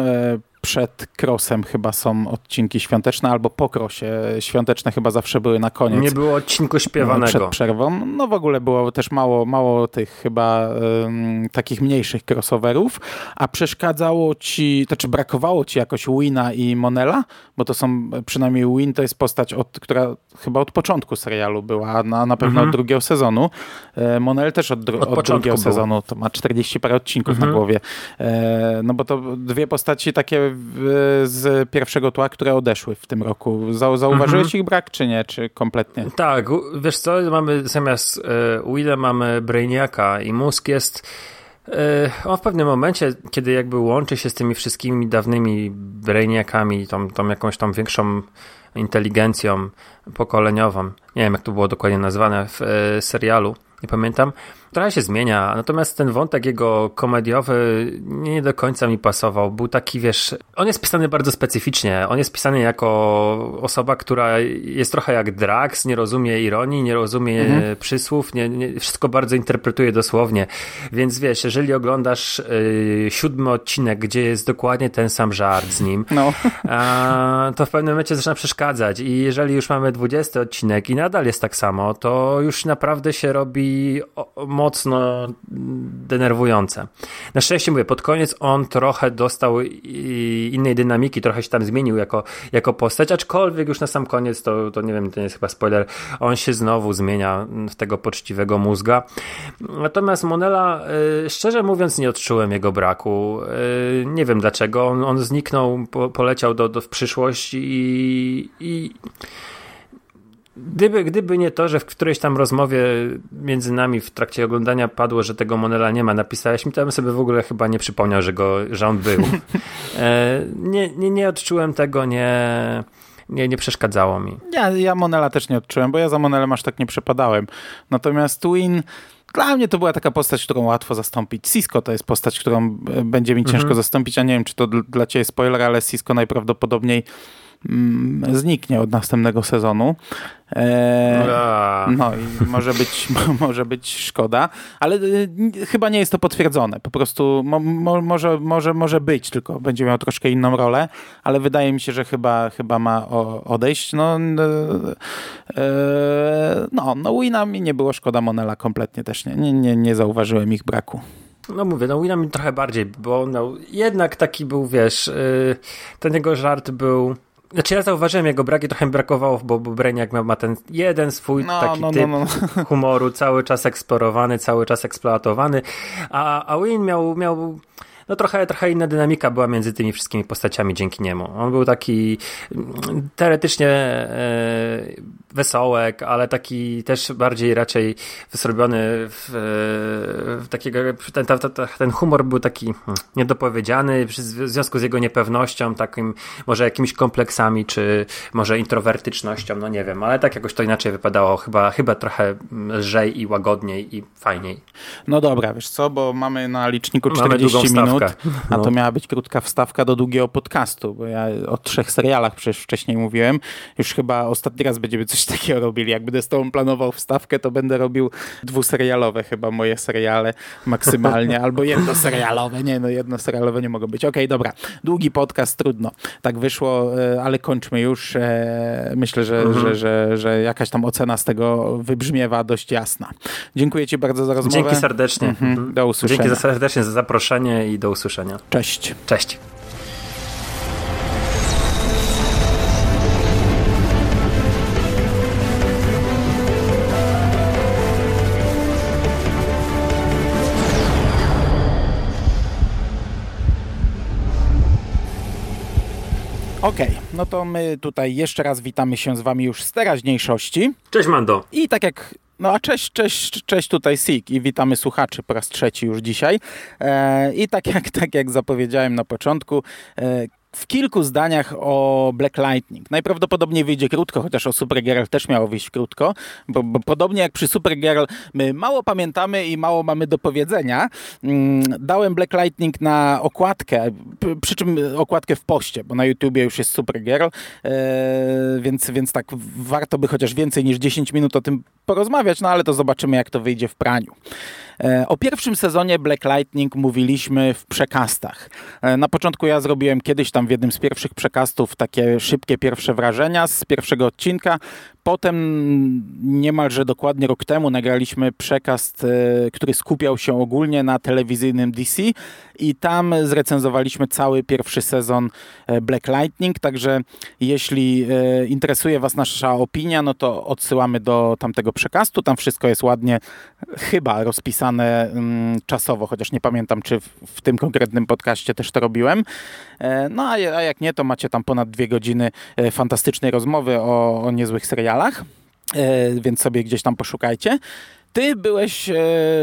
przed krosem chyba są odcinki świąteczne, albo po krosie świąteczne chyba zawsze były na koniec. Nie było odcinku śpiewanego. Przed przerwą. No w ogóle było też mało, mało tych chyba um, takich mniejszych crossoverów, a przeszkadzało ci, to czy brakowało ci jakoś Wina i Monela? Bo to są, przynajmniej Win to jest postać, od, która chyba od początku serialu była, na, na pewno mhm. od drugiego sezonu. E, Monel też od, od, od drugiego był. sezonu, to ma 40 parę odcinków mhm. na głowie. E, no bo to dwie postaci takie z pierwszego tła, które odeszły w tym roku. Zauważyłeś mhm. ich brak, czy nie? Czy kompletnie? Tak, wiesz co, mamy zamiast e, Willa mamy Brainiaka i mózg jest on w pewnym momencie, kiedy jakby łączy się z tymi wszystkimi dawnymi Brainiakami, tą, tą jakąś tam większą inteligencją pokoleniową, nie wiem jak to było dokładnie nazwane w e, serialu, nie pamiętam, Trochę się zmienia, natomiast ten wątek jego komediowy nie do końca mi pasował. Był taki, wiesz, on jest pisany bardzo specyficznie. On jest pisany jako osoba, która jest trochę jak Drax, nie rozumie ironii, nie rozumie mhm. przysłów, nie, nie, wszystko bardzo interpretuje dosłownie. Więc wiesz, jeżeli oglądasz y, siódmy odcinek, gdzie jest dokładnie ten sam żart z nim, no. a, to w pewnym momencie zaczyna przeszkadzać. I jeżeli już mamy dwudziesty odcinek i nadal jest tak samo, to już naprawdę się robi o, mocno denerwujące. Na szczęście mówię, pod koniec on trochę dostał innej dynamiki, trochę się tam zmienił jako, jako postać, aczkolwiek już na sam koniec, to, to nie wiem, to jest chyba spoiler, on się znowu zmienia w tego poczciwego mózga. Natomiast Monela, y, szczerze mówiąc, nie odczułem jego braku. Y, nie wiem dlaczego. On, on zniknął, poleciał do, do w przyszłość i, i Gdyby, gdyby nie to, że w którejś tam rozmowie między nami w trakcie oglądania padło, że tego Monela nie ma, napisałeś mi, to bym sobie w ogóle chyba nie przypomniał, że, go, że on był. E, nie, nie, nie odczułem tego, nie, nie, nie przeszkadzało mi. Ja, ja Monela też nie odczułem, bo ja za Monelem aż tak nie przepadałem. Natomiast Twin... Dla mnie to była taka postać, którą łatwo zastąpić. Cisco to jest postać, którą będzie mi ciężko mhm. zastąpić, a nie wiem, czy to dla ciebie spoiler, ale Cisco najprawdopodobniej zniknie od następnego sezonu. E, no i może być, może być szkoda, ale e, chyba nie jest to potwierdzone. Po prostu mo, mo, może, może, może być, tylko będzie miał troszkę inną rolę, ale wydaje mi się, że chyba, chyba ma odejść. No, e, no, no Wina mi nie było szkoda Monela kompletnie też. Nie, nie, nie, nie zauważyłem ich braku. No mówię, no Wina mi trochę bardziej, bo no, jednak taki był, wiesz, yy, ten jego żart był znaczy ja zauważyłem jego braki, trochę brakowało, bo, bo Brainiac miał, ma ten jeden swój no, taki no, no typ no, no. humoru, cały czas eksplorowany, cały czas eksploatowany, a, a Win miał, miał no trochę, trochę inna dynamika była między tymi wszystkimi postaciami dzięki niemu. On był taki mm, teoretycznie e, wesołek, ale taki też bardziej raczej wysrobiony w, w takiego, ten, ten, ten, humor był taki hmm, niedopowiedziany w związku z jego niepewnością, takim może jakimiś kompleksami, czy może introwertycznością, no nie wiem, ale tak jakoś to inaczej wypadało, chyba, chyba trochę lżej i łagodniej i fajniej. No dobra, wiesz co, bo mamy na liczniku 40 minut, a to no. miała być krótka wstawka do długiego podcastu, bo ja o trzech serialach przecież wcześniej mówiłem, już chyba ostatni raz będziemy coś takiego robili. Jak będę z tobą planował wstawkę, to będę robił dwuserialowe chyba moje seriale maksymalnie, albo jedno serialowe. Nie, no jedno serialowe nie mogą być. Okej, okay, dobra. Długi podcast, trudno. Tak wyszło, e, ale kończmy już. E, myślę, że, mhm. że, że, że jakaś tam ocena z tego wybrzmiewa dość jasna. Dziękuję ci bardzo za rozmowę. Dzięki serdecznie. Mhm. mhm. Do usłyszenia. Dzięki serdecznie za zaproszenie i do usłyszenia. Cześć. Cześć. Okej, okay, no to my tutaj jeszcze raz witamy się z wami już z teraźniejszości. Cześć Mando. I tak jak no a cześć, cześć, cześć tutaj Sik i witamy słuchaczy po raz trzeci już dzisiaj. E, I tak jak, tak jak zapowiedziałem na początku, e, w kilku zdaniach o Black Lightning. Najprawdopodobniej wyjdzie krótko, chociaż o Supergirl też miało wyjść krótko, bo, bo, podobnie jak przy Supergirl my mało pamiętamy i mało mamy do powiedzenia. Mm, dałem Black Lightning na okładkę, przy czym okładkę w poście, bo na YouTubie już jest Supergirl, e, więc, więc tak warto by chociaż więcej niż 10 minut o tym porozmawiać, no ale to zobaczymy jak to wyjdzie w praniu. E, o pierwszym sezonie Black Lightning mówiliśmy w przekastach. E, na początku ja zrobiłem kiedyś tam w jednym z pierwszych przekastów takie szybkie pierwsze wrażenia z pierwszego odcinka. Potem niemalże dokładnie rok temu nagraliśmy przekaz, e, który skupiał się ogólnie na telewizyjnym DC i tam zrecenzowaliśmy cały pierwszy sezon Black Lightning, także jeśli interesuje Was nasza opinia, no to odsyłamy do tamtego przekastu. Tam wszystko jest ładnie chyba rozpisane Mm, czasowo, chociaż nie pamiętam, czy w, tym konkretnym podcaście też to robiłem. E, no a, jak nie, to macie tam ponad dwie godziny e, fantastycznej rozmowy o, o niezłych serialach e, więc sobie gdzieś tam poszukajcie. Ty byłeś e,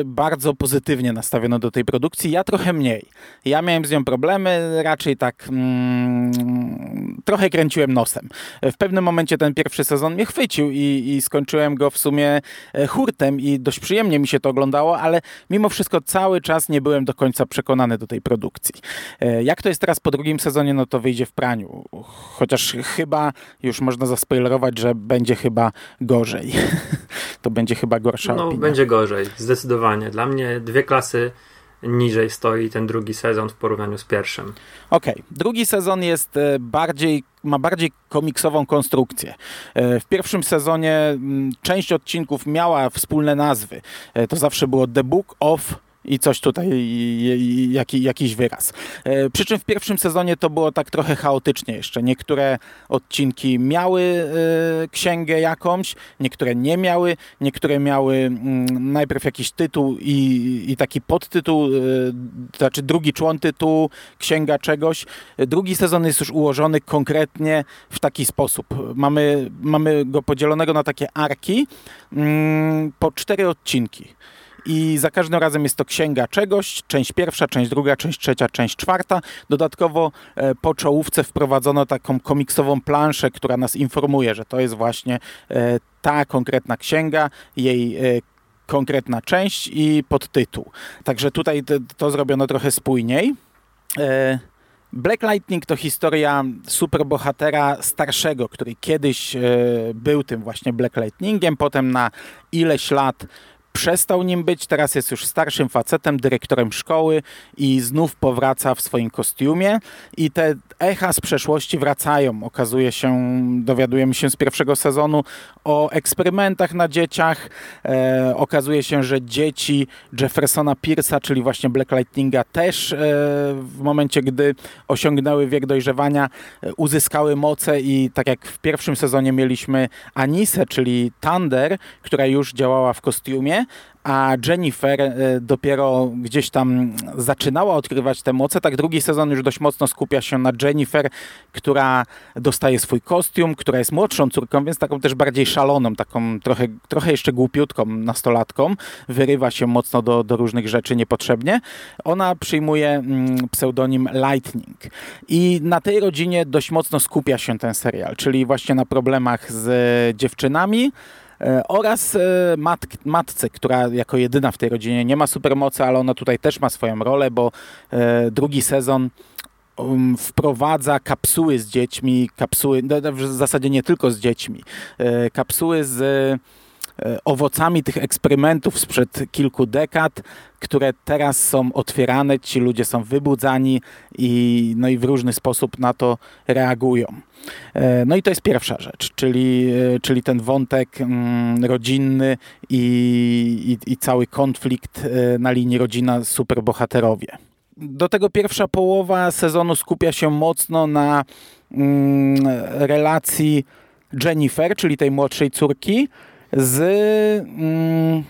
bardzo pozytywnie nastawiony do tej produkcji, ja trochę mniej. Ja miałem z nią problemy, raczej tak mm, trochę kręciłem nosem. W pewnym momencie ten pierwszy sezon mnie chwycił i, i skończyłem go w sumie e, hurtem i dość przyjemnie mi się to oglądało, ale mimo wszystko cały czas nie byłem do końca przekonany do tej produkcji. E, jak to jest teraz po drugim sezonie, no to wyjdzie w praniu. Chociaż chyba już można zaspoilerować, że będzie chyba gorzej. to będzie chyba gorsza no, opinia. będzie gorzej, zdecydowanie. Dla mnie dwie klasy niżej stoi ten drugi sezon w porównaniu z pierwszym. Okej, okay. drugi sezon jest e, bardziej, ma bardziej komiksową konstrukcję. E, w pierwszym sezonie część odcinków miała wspólne nazwy. E, to zawsze było The Book of i coś tutaj, jaki, jakiś wyraz. E, przy czym w pierwszym sezonie to było tak trochę chaotycznie jeszcze. Niektóre odcinki miały e, księgę jakąś, niektóre nie miały, niektóre miały mm, najpierw jakiś tytuł i, i taki podtytuł, e, to znaczy drugi człon tytułu, księga czegoś. Drugi sezon jest już ułożony konkretnie w taki sposób. Mamy, mamy go podzielonego na takie arki mm, po cztery odcinki i za każdym razem jest to księga czegoś, część pierwsza, część druga, część trzecia, część czwarta. Dodatkowo e, po czołówce wprowadzono taką komiksową planszę, która nas informuje, że to jest właśnie e, ta konkretna księga, jej e, konkretna część i podtytuł. Także tutaj to, zrobiono trochę spójniej. Black Lightning to historia superbohatera starszego, który kiedyś był tym właśnie Black Lightningiem, potem na ileś lat przestał nim być, teraz jest już starszym facetem, dyrektorem szkoły i znów powraca w swoim kostiumie i te echa z przeszłości wracają. Okazuje się, dowiadujemy się z pierwszego sezonu o eksperymentach na dzieciach. E, okazuje się, że dzieci Jeffersona Pierce'a, czyli właśnie Black Lightninga też e, w momencie, gdy osiągnęły wiek dojrzewania, e, uzyskały moce i tak jak w pierwszym sezonie mieliśmy Anisę, czyli Thunder, która już działała w kostiumie, a Jennifer e, dopiero gdzieś tam zaczynała odkrywać te moce, tak drugi sezon już dość mocno skupia się na Jennifer, która dostaje swój kostium, która jest młodszą córką, więc taką też bardziej szaloną, taką trochę, trochę jeszcze głupiutką nastolatką, wyrywa się mocno do, do różnych rzeczy niepotrzebnie. Ona przyjmuje mm, pseudonim Lightning. I na tej rodzinie dość mocno skupia się ten serial, czyli właśnie na problemach z dziewczynami, oraz e, mat, matce, która jako jedyna w tej rodzinie nie ma supermocy, ale ona tutaj też ma swoją rolę, bo e, drugi sezon um, wprowadza kapsuły z dziećmi, kapsuły, no, w zasadzie nie tylko z dziećmi, kapsuły z owocami tych eksperymentów sprzed kilku dekad, które teraz są otwierane, ci ludzie są wybudzani i, no i w różny sposób na to reagują. E, no i to jest pierwsza rzecz, czyli, e, czyli ten wątek mm, rodzinny i, i, i cały konflikt e, na linii rodzina superbohaterowie. Do tego pierwsza połowa sezonu skupia się mocno na mm, relacji Jennifer, czyli tej młodszej córki, z mm,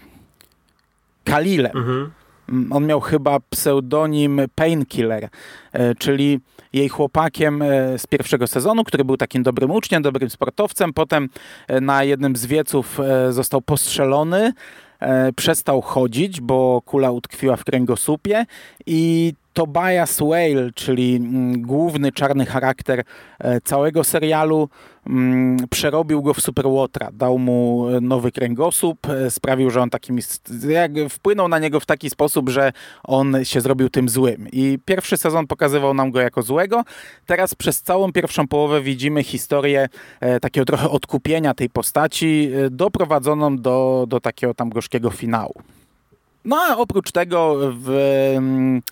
Kalilem. Mhm. Mm, on miał chyba pseudonim Painkiller, e, czyli jej chłopakiem e, z pierwszego sezonu, który był takim dobrym uczniem, dobrym sportowcem. Potem e, na jednym z wieców został postrzelony, przestał chodzić, bo kula utkwiła w kręgosłupie i Tobias Whale, czyli mm, główny czarny charakter e, całego serialu, mm, przerobił go w Superłotra. Dał mu e, nowy kręgosłup, e, sprawił, że on takim, wpłynął na niego w taki sposób, że on się zrobił tym złym. I pierwszy sezon pokazywał nam go jako złego. Teraz przez całą pierwszą połowę widzimy historię takiego trochę odkupienia tej postaci, doprowadzoną do, do takiego tam gorzkiego finału. No a oprócz tego w mm,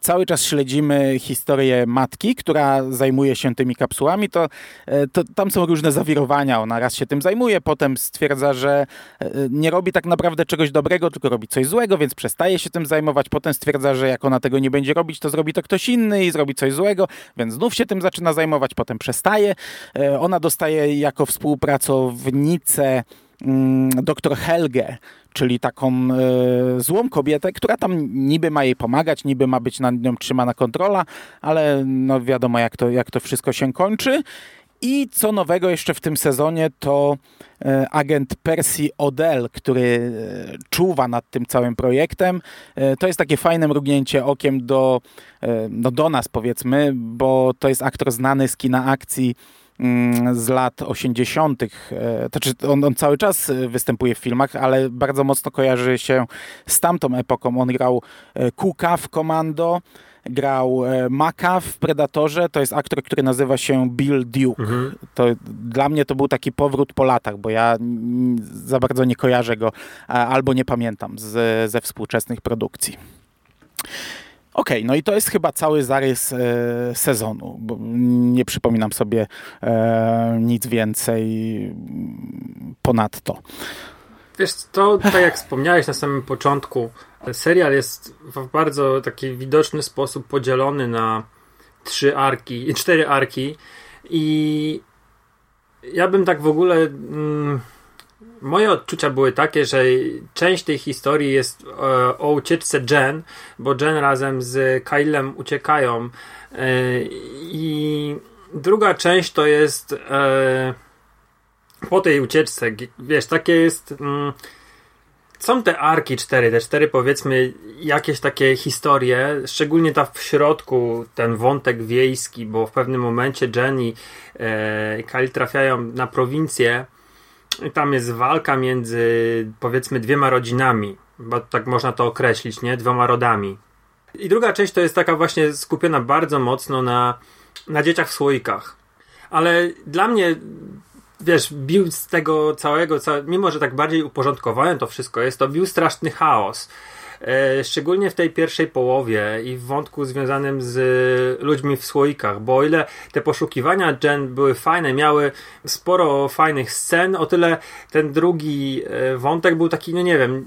cały czas śledzimy historię matki, która zajmuje się tymi kapsułami, to, e, to, tam są różne zawirowania. Ona raz się tym zajmuje, potem stwierdza, że e, nie robi tak naprawdę czegoś dobrego, tylko robi coś złego, więc przestaje się tym zajmować. Potem stwierdza, że jak ona tego nie będzie robić, to zrobi to ktoś inny i zrobi coś złego, więc znów się tym zaczyna zajmować, potem przestaje. E, ona dostaje jako współpracownicę doktor Helge, czyli taką e, złą kobietę, która tam niby ma jej pomagać, niby ma być nad nią trzymana kontrola, ale no wiadomo jak to, jak to wszystko się kończy. I co nowego jeszcze w tym sezonie to e, agent Percy Odell, który e, czuwa nad tym całym projektem. To jest takie fajne mrugnięcie okiem do, no do nas powiedzmy, bo to jest aktor znany z kina akcji Mm, z lat 80. E, znaczy on, on, cały czas e, występuje w filmach, ale bardzo mocno kojarzy się z tamtą epoką. On grał e, Kuka w Komando, grał Maka w Predatorze. To jest aktor, który nazywa się Bill Duke. Mhm. To, dla mnie to był taki powrót po latach, bo ja za bardzo nie kojarzę go albo nie pamiętam z, ze współczesnych produkcji. Okej, okay, no i to jest chyba cały zarys e, sezonu, bo nie przypominam sobie e, nic więcej ponadto. Wiesz, to tak jak wspomniałeś na samym początku, serial jest w bardzo taki widoczny sposób podzielony na trzy arki, cztery arki i ja bym tak w ogóle... Mm, moje odczucia były takie, że część tej historii jest e, o ucieczce Jen, bo Jen razem z Kylem uciekają e, i druga część to jest e, po tej ucieczce, wiesz, takie jest mm, są te arki cztery, te cztery powiedzmy jakieś takie historie, szczególnie ta w środku, ten wątek wiejski, bo w pewnym momencie Jenny i Kyle trafiają na prowincję tam jest walka między powiedzmy dwiema rodzinami, bo tak można to określić, nie? Dwoma rodami. I druga część to jest taka właśnie skupiona bardzo mocno na, na dzieciach w słoikach. Ale dla mnie wiesz, bił z tego całego, mimo że tak bardziej uporządkowałem to wszystko, jest to bił straszny chaos. E, szczególnie w tej pierwszej połowie i w wątku związanym z ludźmi w słoikach, bo o ile te poszukiwania Jen były fajne, miały sporo fajnych scen, o tyle ten drugi e, wątek był taki, no nie wiem,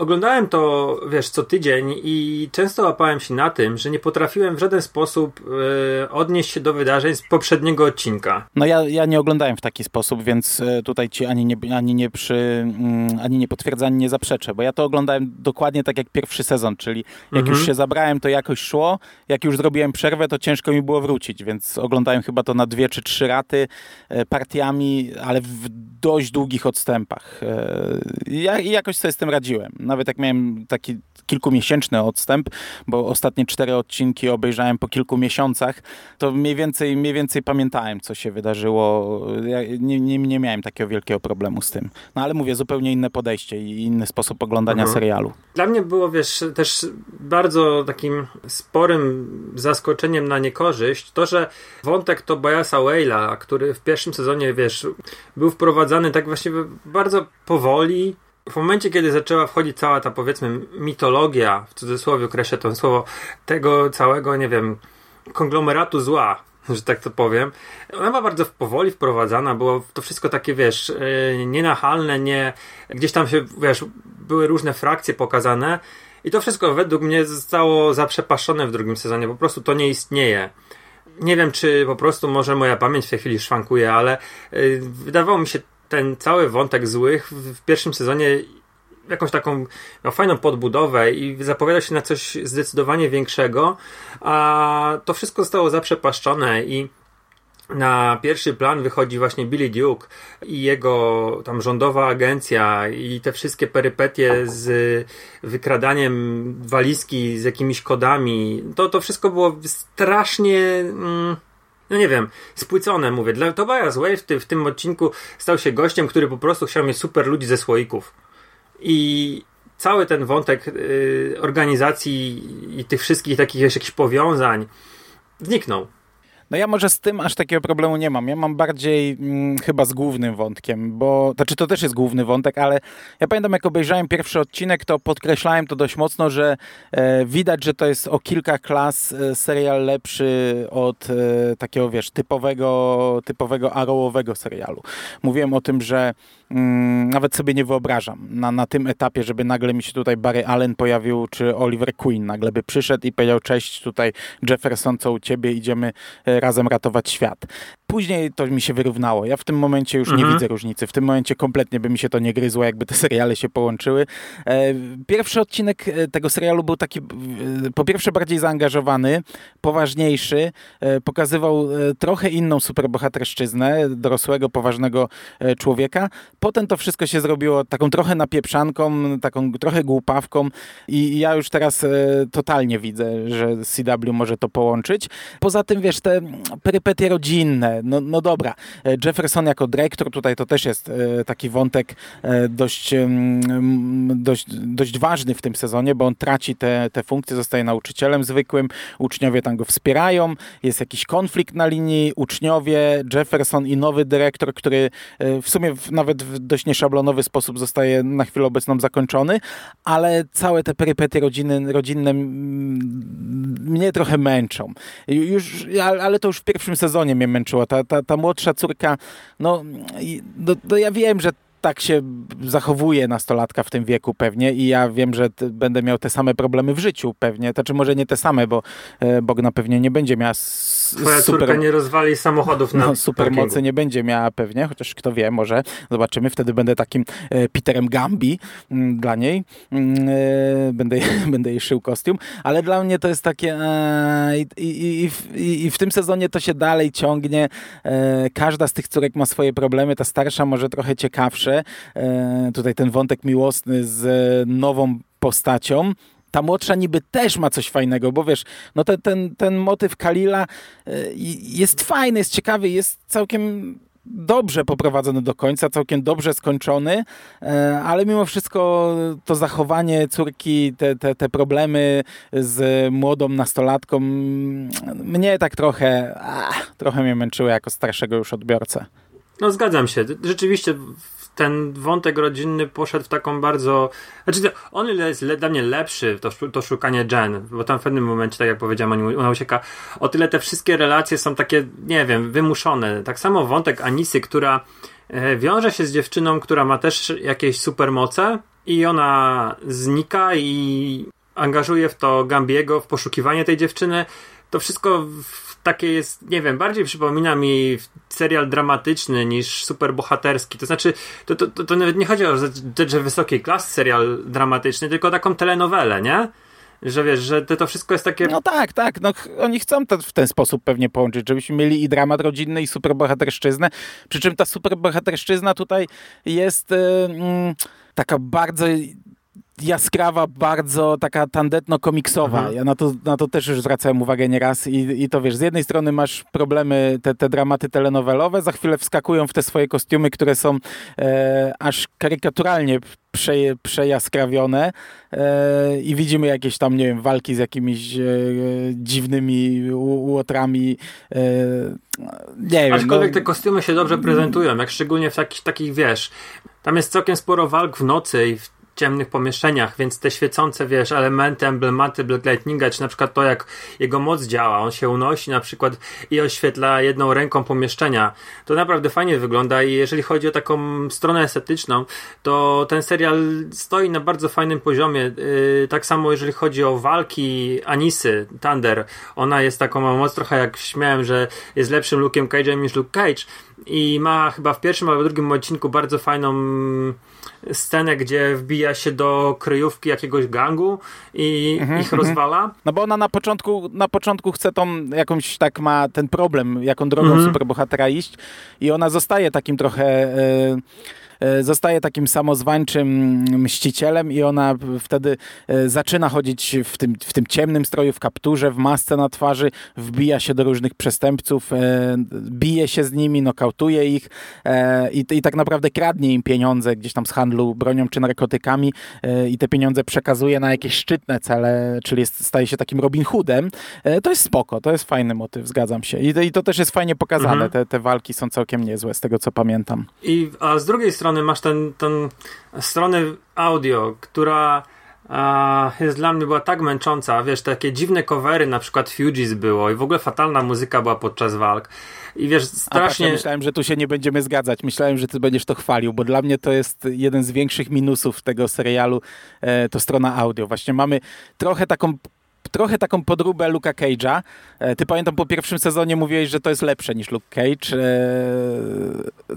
oglądałem to, wiesz, co tydzień i często łapałem się na tym, że nie potrafiłem w żaden sposób e, odnieść się do wydarzeń z poprzedniego odcinka. No ja, ja nie oglądałem w taki sposób, więc e, tutaj ci ani nie, ani nie przy, mm, ani nie potwierdza, ani nie zaprzeczę, bo ja to oglądałem dokładnie tak jak pierwszy sezon, czyli jak mhm. już się zabrałem, to jakoś szło, jak już zrobiłem przerwę, to ciężko mi było wrócić, więc oglądałem chyba to na dwie czy trzy raty e, partiami, ale w dość długich odstępach. Ja jakoś sobie z tym radziłem nawet jak miałem taki kilkumiesięczny odstęp, bo ostatnie cztery odcinki obejrzałem po kilku miesiącach, to mniej więcej, mniej więcej pamiętałem, co się wydarzyło. Ja nie, nie, nie miałem takiego wielkiego problemu z tym. No ale mówię, zupełnie inne podejście i inny sposób oglądania mhm. serialu. Dla mnie było, wiesz, też bardzo takim sporym zaskoczeniem na niekorzyść to, że wątek Tobiasa Whale'a, który w pierwszym sezonie, wiesz, był wprowadzany tak właśnie bardzo powoli, w momencie, kiedy zaczęła wchodzić cała ta, powiedzmy, mitologia, w cudzysłowie określę to słowo, tego całego, nie wiem, konglomeratu zła, że tak to powiem, ona była bardzo powoli wprowadzana, było to wszystko takie, wiesz, e, nienachalne, nie, gdzieś tam się, wiesz, były różne frakcje pokazane i to wszystko według mnie zostało zaprzepaszczone w drugim sezonie, po prostu to nie istnieje. Nie wiem, czy po prostu może moja pamięć w tej chwili szwankuje, ale yy, wydawało mi się ten cały wątek złych w pierwszym sezonie jakąś taką no, fajną podbudowę i zapowiada się na coś zdecydowanie większego, a to wszystko zostało zaprzepaszczone i na pierwszy plan wychodzi właśnie Billy Duke i jego tam rządowa agencja i te wszystkie perypetie z wykradaniem walizki z jakimiś kodami. To, to wszystko było strasznie... Mm, no nie wiem, spłycone mówię. Dla Tobias Wave w, w tym odcinku stał się gościem, który po prostu chciał mieć super ludzi ze słoików. I cały ten wątek y, organizacji i tych wszystkich takich jakichś powiązań zniknął. No ja może z tym aż takiego problemu nie mam. Ja mam bardziej mm, chyba z głównym wątkiem, bo znaczy to też jest główny wątek, ale ja pamiętam jak obejrzałem pierwszy odcinek, to podkreślałem to dość mocno, że e, widać, że to jest o kilka klas e, serial lepszy od e, takiego, wiesz, typowego, typowego arrowowego serialu. Mówiłem o tym, że nawet sobie nie wyobrażam na, na tym etapie, żeby nagle mi się tutaj Barry Allen pojawił, czy Oliver Queen nagle by przyszedł i powiedział, cześć, tutaj Jefferson, co u ciebie, idziemy e, razem ratować świat. Później to mi się wyrównało. Ja w tym momencie już mhm. nie widzę różnicy. W tym momencie kompletnie by mi się to nie gryzło, jakby te seriale się połączyły. E, pierwszy odcinek e, tego serialu był taki, po pierwsze bardziej zaangażowany, poważniejszy, pokazywał trochę inną superbohaterszczyznę dorosłego, poważnego człowieka. Potem to wszystko się zrobiło taką trochę napieprzanką, taką trochę głupawką i ja już teraz totalnie widzę, że CW może to połączyć. Poza tym, wiesz, te perypetie rodzinne, no, no dobra, e, Jefferson jako dyrektor, tutaj to też jest e, taki wątek e, dość, dość, dość ważny w tym sezonie, bo on traci te, te funkcje, zostaje nauczycielem zwykłym, uczniowie tam go wspierają, jest jakiś konflikt na linii, uczniowie, Jefferson i nowy dyrektor, który w sumie nawet w dość nieszablonowy sposób zostaje na chwilę obecną zakończony, ale całe te perypetie rodziny, rodzinne mnie trochę męczą. Już, ale to już w pierwszym sezonie mnie męczyło. Ta, ta, ta młodsza córka, no, no, no ja wiem, że tak się zachowuje nastolatka w tym wieku pewnie i ja wiem, że będę miał te same problemy w życiu pewnie. Znaczy może nie te same, bo e, Bogna pewnie nie będzie miała Twoja super... córka nie rozwali samochodów na no, supermocy nie będzie miała pewnie, chociaż kto wie, może zobaczymy. Wtedy będę takim e, Peterem Gambi m, mm, dla niej. Mm, e, będę, będę jej szył kostium, ale dla mnie to jest takie i, i, i, i, w tym sezonie to się dalej ciągnie. Każda z tych córek ma swoje problemy, ta starsza może trochę ciekawsze. E, tutaj ten wątek miłosny z nową postacią, ta młodsza niby też ma coś fajnego, bo wiesz, no ten, ten, ten motyw Kalila y, jest fajny, jest ciekawy, jest całkiem dobrze poprowadzony do końca, całkiem dobrze skończony, e, ale mimo wszystko to zachowanie córki, te, te, te problemy z młodą nastolatką mnie tak trochę, ach, trochę mnie męczyły jako starszego już odbiorcę. No zgadzam się. Rzeczywiście ten wątek rodzinny poszedł w taką bardzo. Znaczy, on jest dla mnie lepszy, to, to szukanie Jen, bo tam w pewnym momencie, tak jak powiedziałem, ona ucieka. O tyle te wszystkie relacje są takie, nie wiem, wymuszone. Tak samo wątek Anisy, która e, wiąże się z dziewczyną, która ma też jakieś supermoce i ona znika i angażuje w to Gambiego, w poszukiwanie tej dziewczyny. To wszystko takie jest, nie wiem, bardziej przypomina mi serial dramatyczny niż superbohaterski. To znaczy, to, to, to, to nawet nie chodzi o że wysokiej klasy serial dramatyczny, tylko taką telenowelę, nie? Że wiesz, że to, to wszystko jest takie... No tak, tak, no oni chcą to w ten sposób pewnie połączyć, żebyśmy mieli i dramat rodzinny i superbohaterszczyznę, przy czym ta superbohaterszczyzna tutaj jest... Yy, taka bardzo jaskrawa, bardzo taka tandetno-komiksowa. Mhm. Ja na to, na to też już zwracałem uwagę nieraz i, i to wiesz, z jednej strony masz problemy, te, te dramaty telenowelowe, za chwilę wskakują w te swoje kostiumy, które są e, aż karykaturalnie prze, przejaskrawione e, i widzimy jakieś tam, nie wiem, walki z jakimiś e, dziwnymi łotrami. E, nie wiem. Aczkolwiek no... te kostiumy się dobrze prezentują, jak szczególnie w takich, takich, wiesz, tam jest całkiem sporo walk w nocy i w ciemnych pomieszczeniach, więc te świecące, wiesz, elementy, emblematy Black Lightninga, czy na przykład to, jak jego moc działa, on się unosi na przykład i oświetla jedną ręką pomieszczenia, to naprawdę fajnie wygląda i jeżeli chodzi o taką stronę estetyczną, to ten serial stoi na bardzo fajnym poziomie. Yy, tak samo jeżeli chodzi o walki Anisy, Thunder, ona jest taką, moc trochę jak śmiałem, że jest lepszym Luke'em Cage'em niż Luke Cage i ma chyba w pierwszym albo drugim odcinku bardzo fajną scenę, gdzie wbija się do kryjówki jakiegoś gangu i mhm, ich mhm. rozwala. No bo ona na początku, na początku chce tą jakąś tak ma ten problem, jaką drogą mhm. superbohatera iść i ona zostaje takim trochę... Yy zostaje takim samozwańczym mścicielem i ona wtedy e, zaczyna chodzić w tym, w tym ciemnym stroju, w kapturze, w masce na twarzy, wbija się do różnych przestępców, e, bije się z nimi, nokautuje ich i, i tak naprawdę kradnie im pieniądze gdzieś tam z handlu bronią czy narkotykami i te pieniądze przekazuje na jakieś szczytne cele, czyli jest, staje się takim Robin Hoodem. To jest spoko, to jest fajny motyw, zgadzam się. I, i to też jest fajnie pokazane, mhm. te, te walki są całkiem niezłe, z tego co pamiętam. I, a z drugiej strony strony masz ten, ten stronę audio, która a, jest dla mnie była tak męcząca, wiesz, takie dziwne covery, na przykład Fugees było i w ogóle fatalna muzyka była podczas walk. I wiesz, strasznie... Tak, ja myślałem, że tu się nie będziemy zgadzać. Myślałem, że ty będziesz to chwalił, bo dla mnie to jest jeden z większych minusów tego serialu, e, to strona audio. Właśnie mamy trochę taką trochę taką podróbę Luka Cage'a. E, ty pamiętam po pierwszym sezonie mówiłeś, że to jest lepsze niż Luke Cage,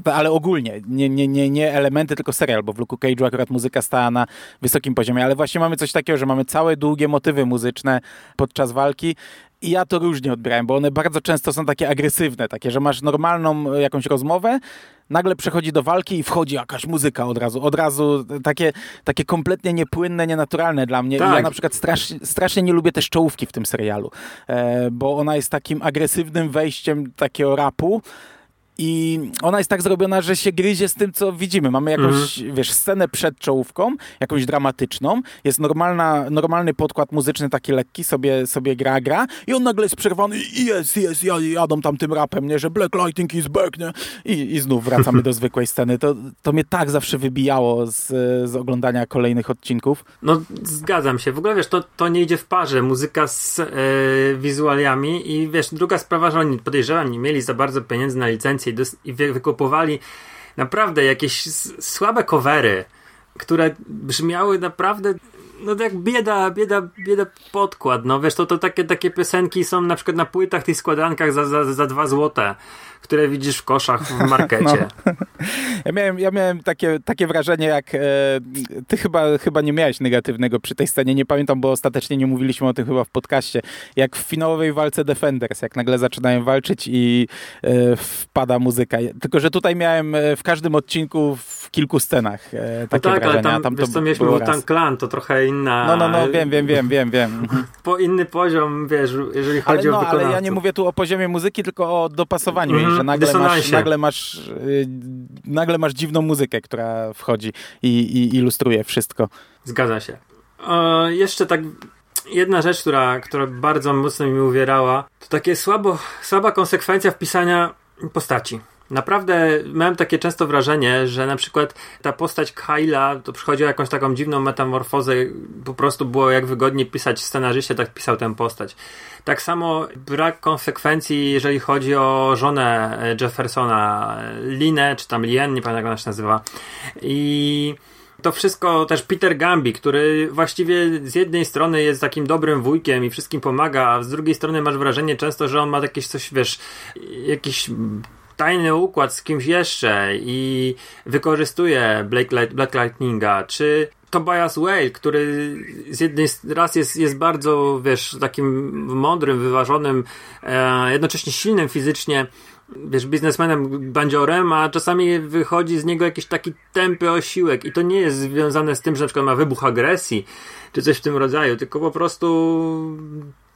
e, ale ogólnie, nie, nie, nie, nie elementy, tylko serial, bo w Luke Cage'u akurat muzyka stała na wysokim poziomie, ale właśnie mamy coś takiego, że mamy całe długie motywy muzyczne podczas walki i ja to różnie odbierałem, bo one bardzo często są takie agresywne, takie, że masz normalną jakąś rozmowę, nagle przechodzi do walki i wchodzi jakaś muzyka od razu. Od razu takie, takie kompletnie niepłynne, nienaturalne dla mnie. Tak. Ja na przykład strasznie, strasznie nie lubię też czołówki w tym serialu, e, bo ona jest takim agresywnym wejściem takiego rapu, i ona jest tak zrobiona, że się gryzie z tym, co widzimy. Mamy jakąś, mhm. wiesz, scenę przed czołówką, jakąś dramatyczną. Jest normalna, normalny podkład muzyczny, taki lekki, sobie, sobie gra, gra. I on nagle jest przerwany i jest, jest, ja, jadą tam tym rapem, nie? Że Black Lighting is back, nie? I, i znów wracamy do zwykłej sceny. To, to mnie tak zawsze wybijało z, z oglądania kolejnych odcinków. No, zgadzam się. W ogóle, wiesz, to, to nie idzie w parze. Muzyka z e, wizualiami i, wiesz, druga sprawa, że oni podejrzewam, nie mieli za bardzo pieniędzy na licencję i wykupowali naprawdę jakieś słabe covery, które brzmiały naprawdę no jak bieda, bieda, bieda podkład, no wiesz, to, to takie, takie piosenki są na przykład na płytach, tych składankach za, za, za dwa złote które widzisz w koszach w markecie. No. Ja miałem, ja miałem takie, takie wrażenie, jak e, ty chyba, chyba nie miałeś negatywnego przy tej scenie, nie pamiętam, bo ostatecznie nie mówiliśmy o tym chyba w podcaście, jak w finałowej walce Defenders, jak nagle zaczynają walczyć i e, wpada muzyka. Tylko, że tutaj miałem e, w każdym odcinku w kilku scenach e, takie no tak, wrażenia. ale tam, tam wiesz, to mieliśmy Wu Clan, to trochę inna. No, no, no, wiem, wiem, wiem, wiem, wiem. Po inny poziom, wiesz, jeżeli chodzi ale, no, o wykonawców. Ale ja nie mówię tu o poziomie muzyki, tylko o dopasowaniu jej, Mhm, że nagle masz, nagle, masz, yy, nagle masz dziwną muzykę, która wchodzi i, i ilustruje wszystko. Zgadza się. E, jeszcze tak jedna rzecz, która, która bardzo mocno mi uwierała, to takie słabo, słaba konsekwencja wpisania postaci. Naprawdę miałem takie często wrażenie, że na przykład ta postać Kyla to przychodziła jakąś taką dziwną metamorfozę, po prostu było jak wygodniej pisać scenarzyście, tak pisał tę postać. Tak samo brak konsekwencji, jeżeli chodzi o żonę Jeffersona, Linę, czy tam Lien, nie pamiętam jak ona się nazywa. I to wszystko też Peter Gambi, który właściwie z jednej strony jest takim dobrym wujkiem i wszystkim pomaga, a z drugiej strony masz wrażenie często, że on ma jakieś coś, wiesz, jakiś tajny układ z kimś jeszcze i wykorzystuje Light, Black Lightninga, czy Tobias Whale, który z jednej raz jest, jest bardzo, wiesz, takim mądrym, wyważonym, e, jednocześnie silnym fizycznie, wiesz, biznesmenem, bandziorem, a czasami wychodzi z niego jakiś taki tępy osiłek i to nie jest związane z tym, że na przykład ma wybuch agresji, czy coś w tym rodzaju, tylko po prostu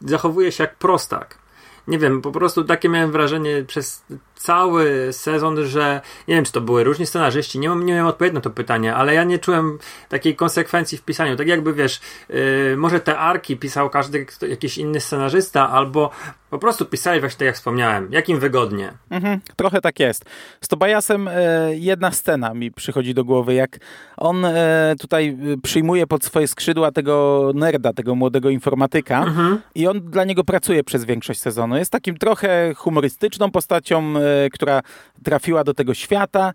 zachowuje się jak prostak. Nie wiem, po prostu takie miałem wrażenie przez cały sezon, że nie wiem, czy to były różni scenarzyści, nie mam, nie mam odpowiedzi na to pytanie, ale ja nie czułem takiej konsekwencji w pisaniu. Tak jakby wiesz, yy, może te arki pisał każdy jakiś inny scenarzysta, albo po prostu pisali właśnie tak jak wspomniałem, jak im wygodnie. Mhm, trochę tak jest. Z Tobiasem e, jedna scena mi przychodzi do głowy, jak on e, tutaj e, przyjmuje pod swoje skrzydła tego nerda, tego młodego informatyka Mhm. i on dla niego pracuje przez większość sezonu. Jest takim trochę humorystyczną postacią, e, która trafiła do tego świata,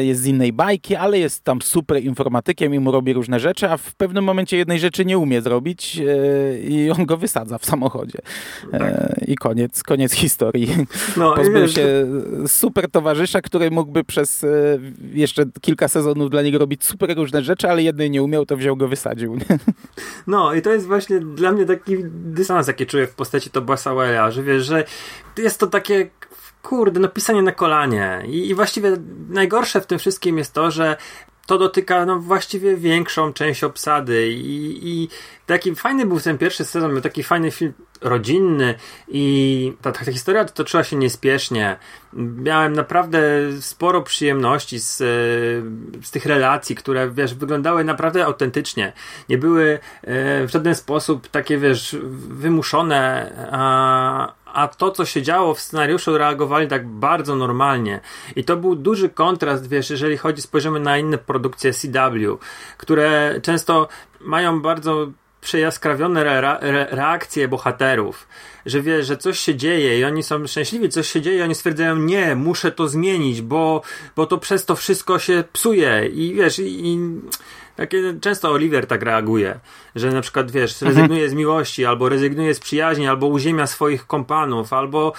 jest z innej bajki, ale jest tam super informatykiem i mu robi różne rzeczy, a w pewnym momencie jednej rzeczy nie umie zrobić e, i on go wysadza w samochodzie. E, I koniec, koniec historii. No, Pozbył się super towarzysza, który mógłby przez e, jeszcze kilka sezonów dla niego robić super różne rzeczy, ale jednej nie umiał, to wziął go, wysadził. No i to jest właśnie dla mnie taki dysonans, jaki czuję w postaci Tobiasa Whale'a, że wiesz, że jest to takie kurde, no pisanie na kolanie I, i właściwie najgorsze w tym wszystkim jest to, że to dotyka no, właściwie większą część obsady i, i taki fajny był ten pierwszy sezon, był taki fajny film rodzinny i ta, ta historia toczyła się niespiesznie. Miałem naprawdę sporo przyjemności z, e, z tych relacji, które wiesz, wyglądały naprawdę autentycznie. Nie były e, w żaden sposób takie, wiesz, wymuszone, a, a to, co się działo w scenariuszu, reagowali tak bardzo normalnie. I to był duży kontrast, wiesz, jeżeli chodzi, spojrzymy na inne produkcje CW, które często mają bardzo przejaskrawione re, re, reakcje bohaterów, że wiesz, że coś się dzieje i oni są szczęśliwi, coś się dzieje i oni stwierdzają, nie, muszę to zmienić, bo, bo to przez to wszystko się psuje i wiesz, i, i takie często Oliver tak reaguje, że na przykład, wiesz, rezygnuje z miłości, albo rezygnuje z przyjaźni, albo uziemia swoich kompanów, albo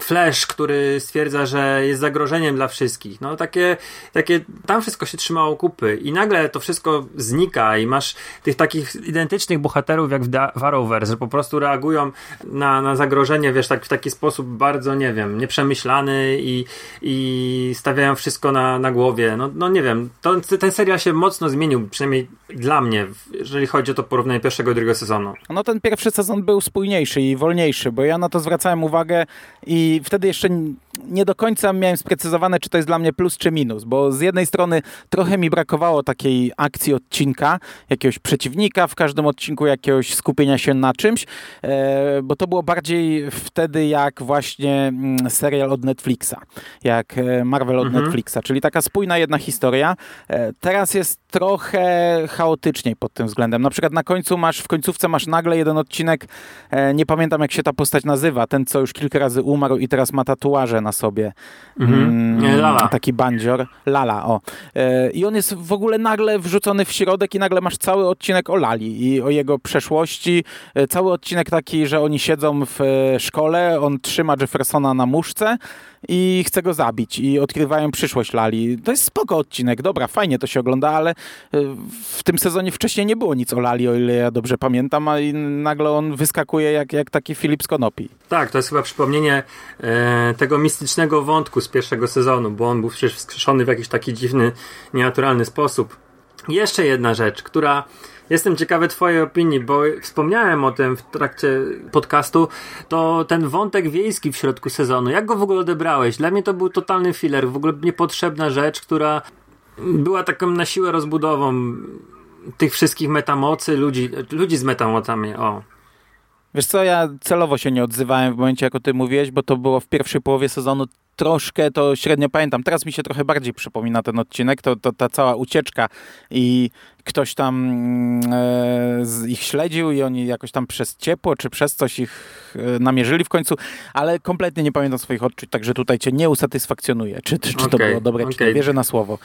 Flash, który stwierdza, że jest zagrożeniem dla wszystkich. No takie, takie, tam wszystko się trzymało kupy i nagle to wszystko znika i masz tych takich identycznych bohaterów jak w, da- w Arrowverse, że po prostu reagują na, na zagrożenie, wiesz, tak w taki sposób bardzo, nie wiem, nieprzemyślany i, i stawiają wszystko na, na głowie. No, no nie wiem, to, ten serial się mocno zmienił, przynajmniej dla mnie, jeżeli chodzi o to porównanie pierwszego i drugiego sezonu. No ten pierwszy sezon był spójniejszy i wolniejszy, bo ja na to zwracałem uwagę i wtedy jeszcze nie do końca miałem sprecyzowane, czy to jest dla mnie plus czy minus, bo z jednej strony trochę mi brakowało takiej akcji odcinka, jakiegoś przeciwnika w każdym odcinku, jakiegoś skupienia się na czymś, e, bo to było bardziej wtedy jak właśnie mm, serial od Netflixa, jak e, Marvel od Mhm. Netflixa, czyli taka spójna jedna historia. E, teraz jest trochę chaotyczniej pod tym względem. Na przykład na końcu masz, w końcówce masz nagle jeden odcinek, nie pamiętam jak się ta postać nazywa, ten co już kilka razy umarł i teraz ma tatuaże na sobie. Mhm. Nie, Lala. Taki bandzior. Lala, o. E, I on jest w ogóle nagle wrzucony w środek i nagle masz cały odcinek o Lali i o jego przeszłości. E, Cały odcinek taki, że oni siedzą w e, szkole, on trzyma Jeffersona na muszce i chce go zabić i odkrywają przyszłość Lali. To jest spoko odcinek, dobra, fajnie to się ogląda, ale e, w tym sezonie wcześniej nie było nic o Lali, o ile ja dobrze pamiętam, a nagle on wyskakuje jak, jak taki Filip z Konopi. Tak, to jest chyba przypomnienie e, tego mistycznego wątku z pierwszego sezonu, bo on był przecież wskrzeszony w jakiś taki dziwny, nienaturalny sposób. Jeszcze jedna rzecz, która jestem ciekawy Twojej opinii, bo wspomniałem o tym w trakcie podcastu. To ten wątek wiejski w środku sezonu. Jak go w ogóle odebrałeś? Dla mnie to był totalny filler, w ogóle niepotrzebna rzecz, która była taką na siłę rozbudową tych wszystkich metamocy, ludzi, ludzi z metamocami. O. Wiesz co, ja celowo się nie odzywałem w momencie, jak o tym mówiłeś, bo to było w pierwszej połowie sezonu troszkę, to średnio pamiętam. Teraz mi się trochę bardziej przypomina ten odcinek, to, to ta cała ucieczka i ktoś tam e, ich śledził i oni jakoś tam przez ciepło czy przez coś ich e, namierzyli w końcu, ale kompletnie nie pamiętam swoich odczuć, także tutaj cię nie usatysfakcjonuje, czy, czy, czy okay, to było dobre, okay. czy nie. Wierzę na słowo.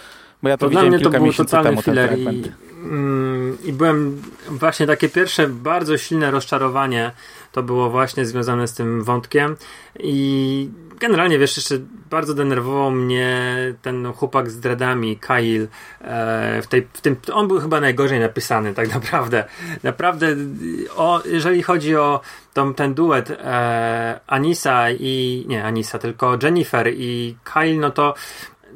Bo ja to, to widziałem kilka miesięcy temu, ten fragment. I, mm, I byłem właśnie takie pierwsze bardzo silne rozczarowanie to było właśnie związane z tym wątkiem i generalnie wiesz, jeszcze bardzo denerwował mnie ten chłopak z dreadami, Kyle, e, w, tej, w tym, on był chyba najgorzej napisany tak naprawdę. Naprawdę, o, jeżeli chodzi o tą, ten duet e, Anisa i, nie Anisa, tylko Jennifer i Kyle, no to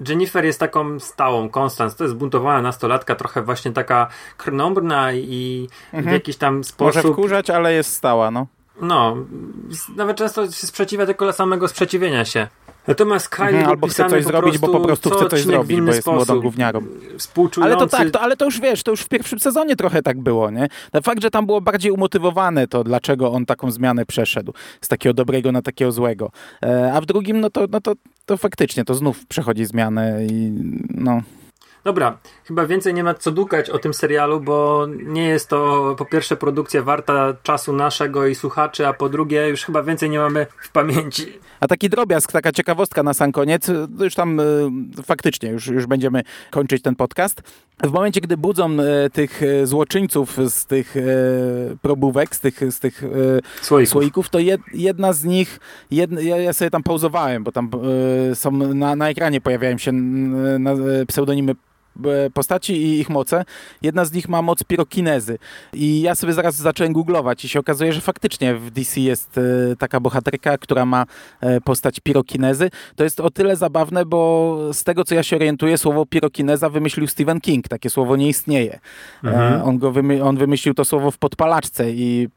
Jennifer jest taką stałą, Konstans, to jest zbuntowana nastolatka, trochę właśnie taka krnąbrna i mhm. w jakiś tam sposób... Może wkurzać, ale jest stała, no. No, nawet często się sprzeciwia tylko dla samego sprzeciwienia się. Natomiast Kyle mhm, albo chce coś zrobić, bo po prostu chce coś zrobić, bo jest sposób, młodą gówniarą. Ale to tak, to, ale to już wiesz, to już w pierwszym sezonie trochę tak było, nie? Na fakt, że tam było bardziej umotywowane to, dlaczego on taką zmianę przeszedł z takiego dobrego na takiego złego. E, a w drugim, no to, no to, to faktycznie to znów przechodzi zmianę i no... Dobra, chyba więcej nie ma co dukać o tym serialu, bo nie jest to po pierwsze produkcja warta czasu naszego i słuchaczy, a po drugie już chyba więcej nie mamy w pamięci. A taki drobiazg, taka ciekawostka na sam koniec, już tam y, faktycznie, już, już będziemy kończyć ten podcast. W momencie, gdy budzą y, tych y, złoczyńców z tych probówek, z tych, z tych słoików. słoików, to jed, jedna z nich, jedna, ja, sobie tam pauzowałem, bo tam są na, na ekranie pojawiają się pseudonimy E, postaci i ich moce. Jedna z nich ma moc pirokinezy. I ja sobie zaraz zacząłem googlować i się okazuje, że faktycznie w DC jest e, taka bohaterka, która ma e, postać pirokinezy. To jest o tyle zabawne, bo z tego co ja się orientuję, słowo pirokineza wymyślił Stephen King. Takie słowo nie istnieje. Mhm. On, go wymy on wymyślił to słowo w podpalaczce i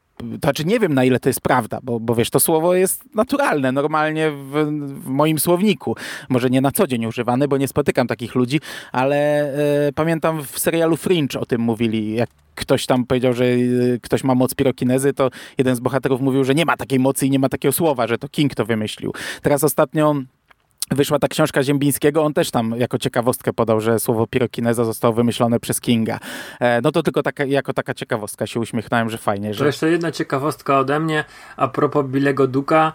znaczy nie wiem na ile to jest prawda, bo, bo wiesz, to słowo jest naturalne, normalnie w, w moim słowniku. Może nie na co dzień używane, bo nie spotykam takich ludzi, ale e, pamiętam w serialu Fringe o tym mówili, jak ktoś tam powiedział, że e, ktoś ma moc pirokinezy, to jeden z bohaterów mówił, że nie ma takiej mocy i nie ma takiego słowa, że to King to wymyślił. Teraz ostatnio wyszła ta książka Ziembińskiego, on też tam jako ciekawostkę podał, że słowo pirokineza zostało wymyślone przez Kinga. E, no to tylko taka, jako taka ciekawostka się uśmiechnąłem, że fajnie. Że... To jeszcze jedna ciekawostka ode mnie a propos Billego Duka.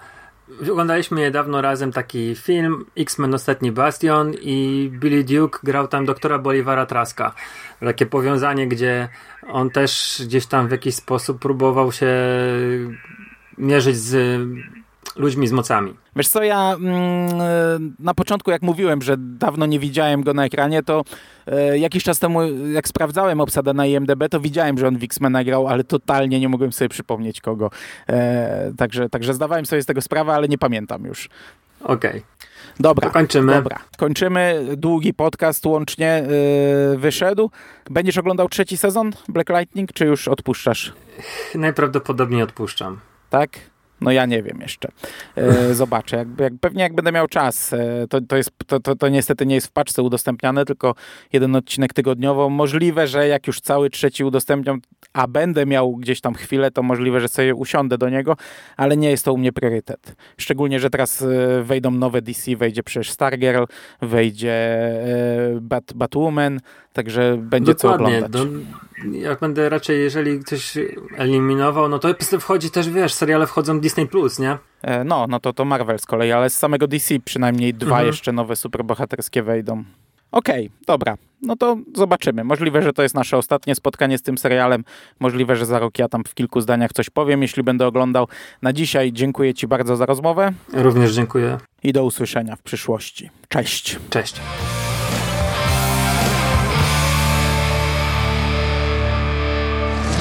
Oglądaliśmy niedawno razem taki film X-Men Ostatni Bastion i Billy Duke grał tam doktora Bolivara Traska. Takie powiązanie, gdzie on też gdzieś tam w jakiś sposób próbował się mierzyć z ludźmi z mocami. Wiesz co, ja mm, na początku jak mówiłem, że dawno nie widziałem go na ekranie, to e, jakiś czas temu jak sprawdzałem obsadę na IMDB, to widziałem, że on w X-Mena grał, ale totalnie nie mogłem sobie przypomnieć kogo. E, także, także zdawałem sobie z tego sprawę, ale nie pamiętam już. Okej. Okay. Dobra, kończymy. Dobra, kończymy. Długi podcast łącznie yy, wyszedł. Będziesz oglądał trzeci sezon Black Lightning, czy już odpuszczasz? Najprawdopodobniej odpuszczam. Tak? No ja nie wiem jeszcze. E, zobaczę. Jak, jak, pewnie jak będę miał czas. E, to, to, jest, to, to, to niestety nie jest w paczce udostępniane, tylko jeden odcinek tygodniowo. Możliwe, że jak już cały trzeci udostępniam, a będę miał gdzieś tam chwilę, to możliwe, że sobie usiądę do niego, ale nie jest to u mnie priorytet. Szczególnie, że teraz e, wejdą nowe DC, wejdzie przecież Stargirl, wejdzie Bat, Batwoman, także będzie Dokładnie. co oglądać. Do, jak będę raczej, jeżeli coś eliminował, no to wchodzi też, wiesz, seriale wchodzą Disney+, Plus, nie? E, no, no to to Marvel z kolei, ale z samego DC przynajmniej dwa mhm. jeszcze nowe superbohaterskie wejdą. Okej, okay, dobra. No to zobaczymy. Możliwe, że to jest nasze ostatnie spotkanie z tym serialem. Możliwe, że za rok ja tam w kilku zdaniach coś powiem, jeśli będę oglądał. Na dzisiaj dziękuję Ci bardzo za rozmowę. Również dziękuję. I do usłyszenia w przyszłości. Cześć. Cześć.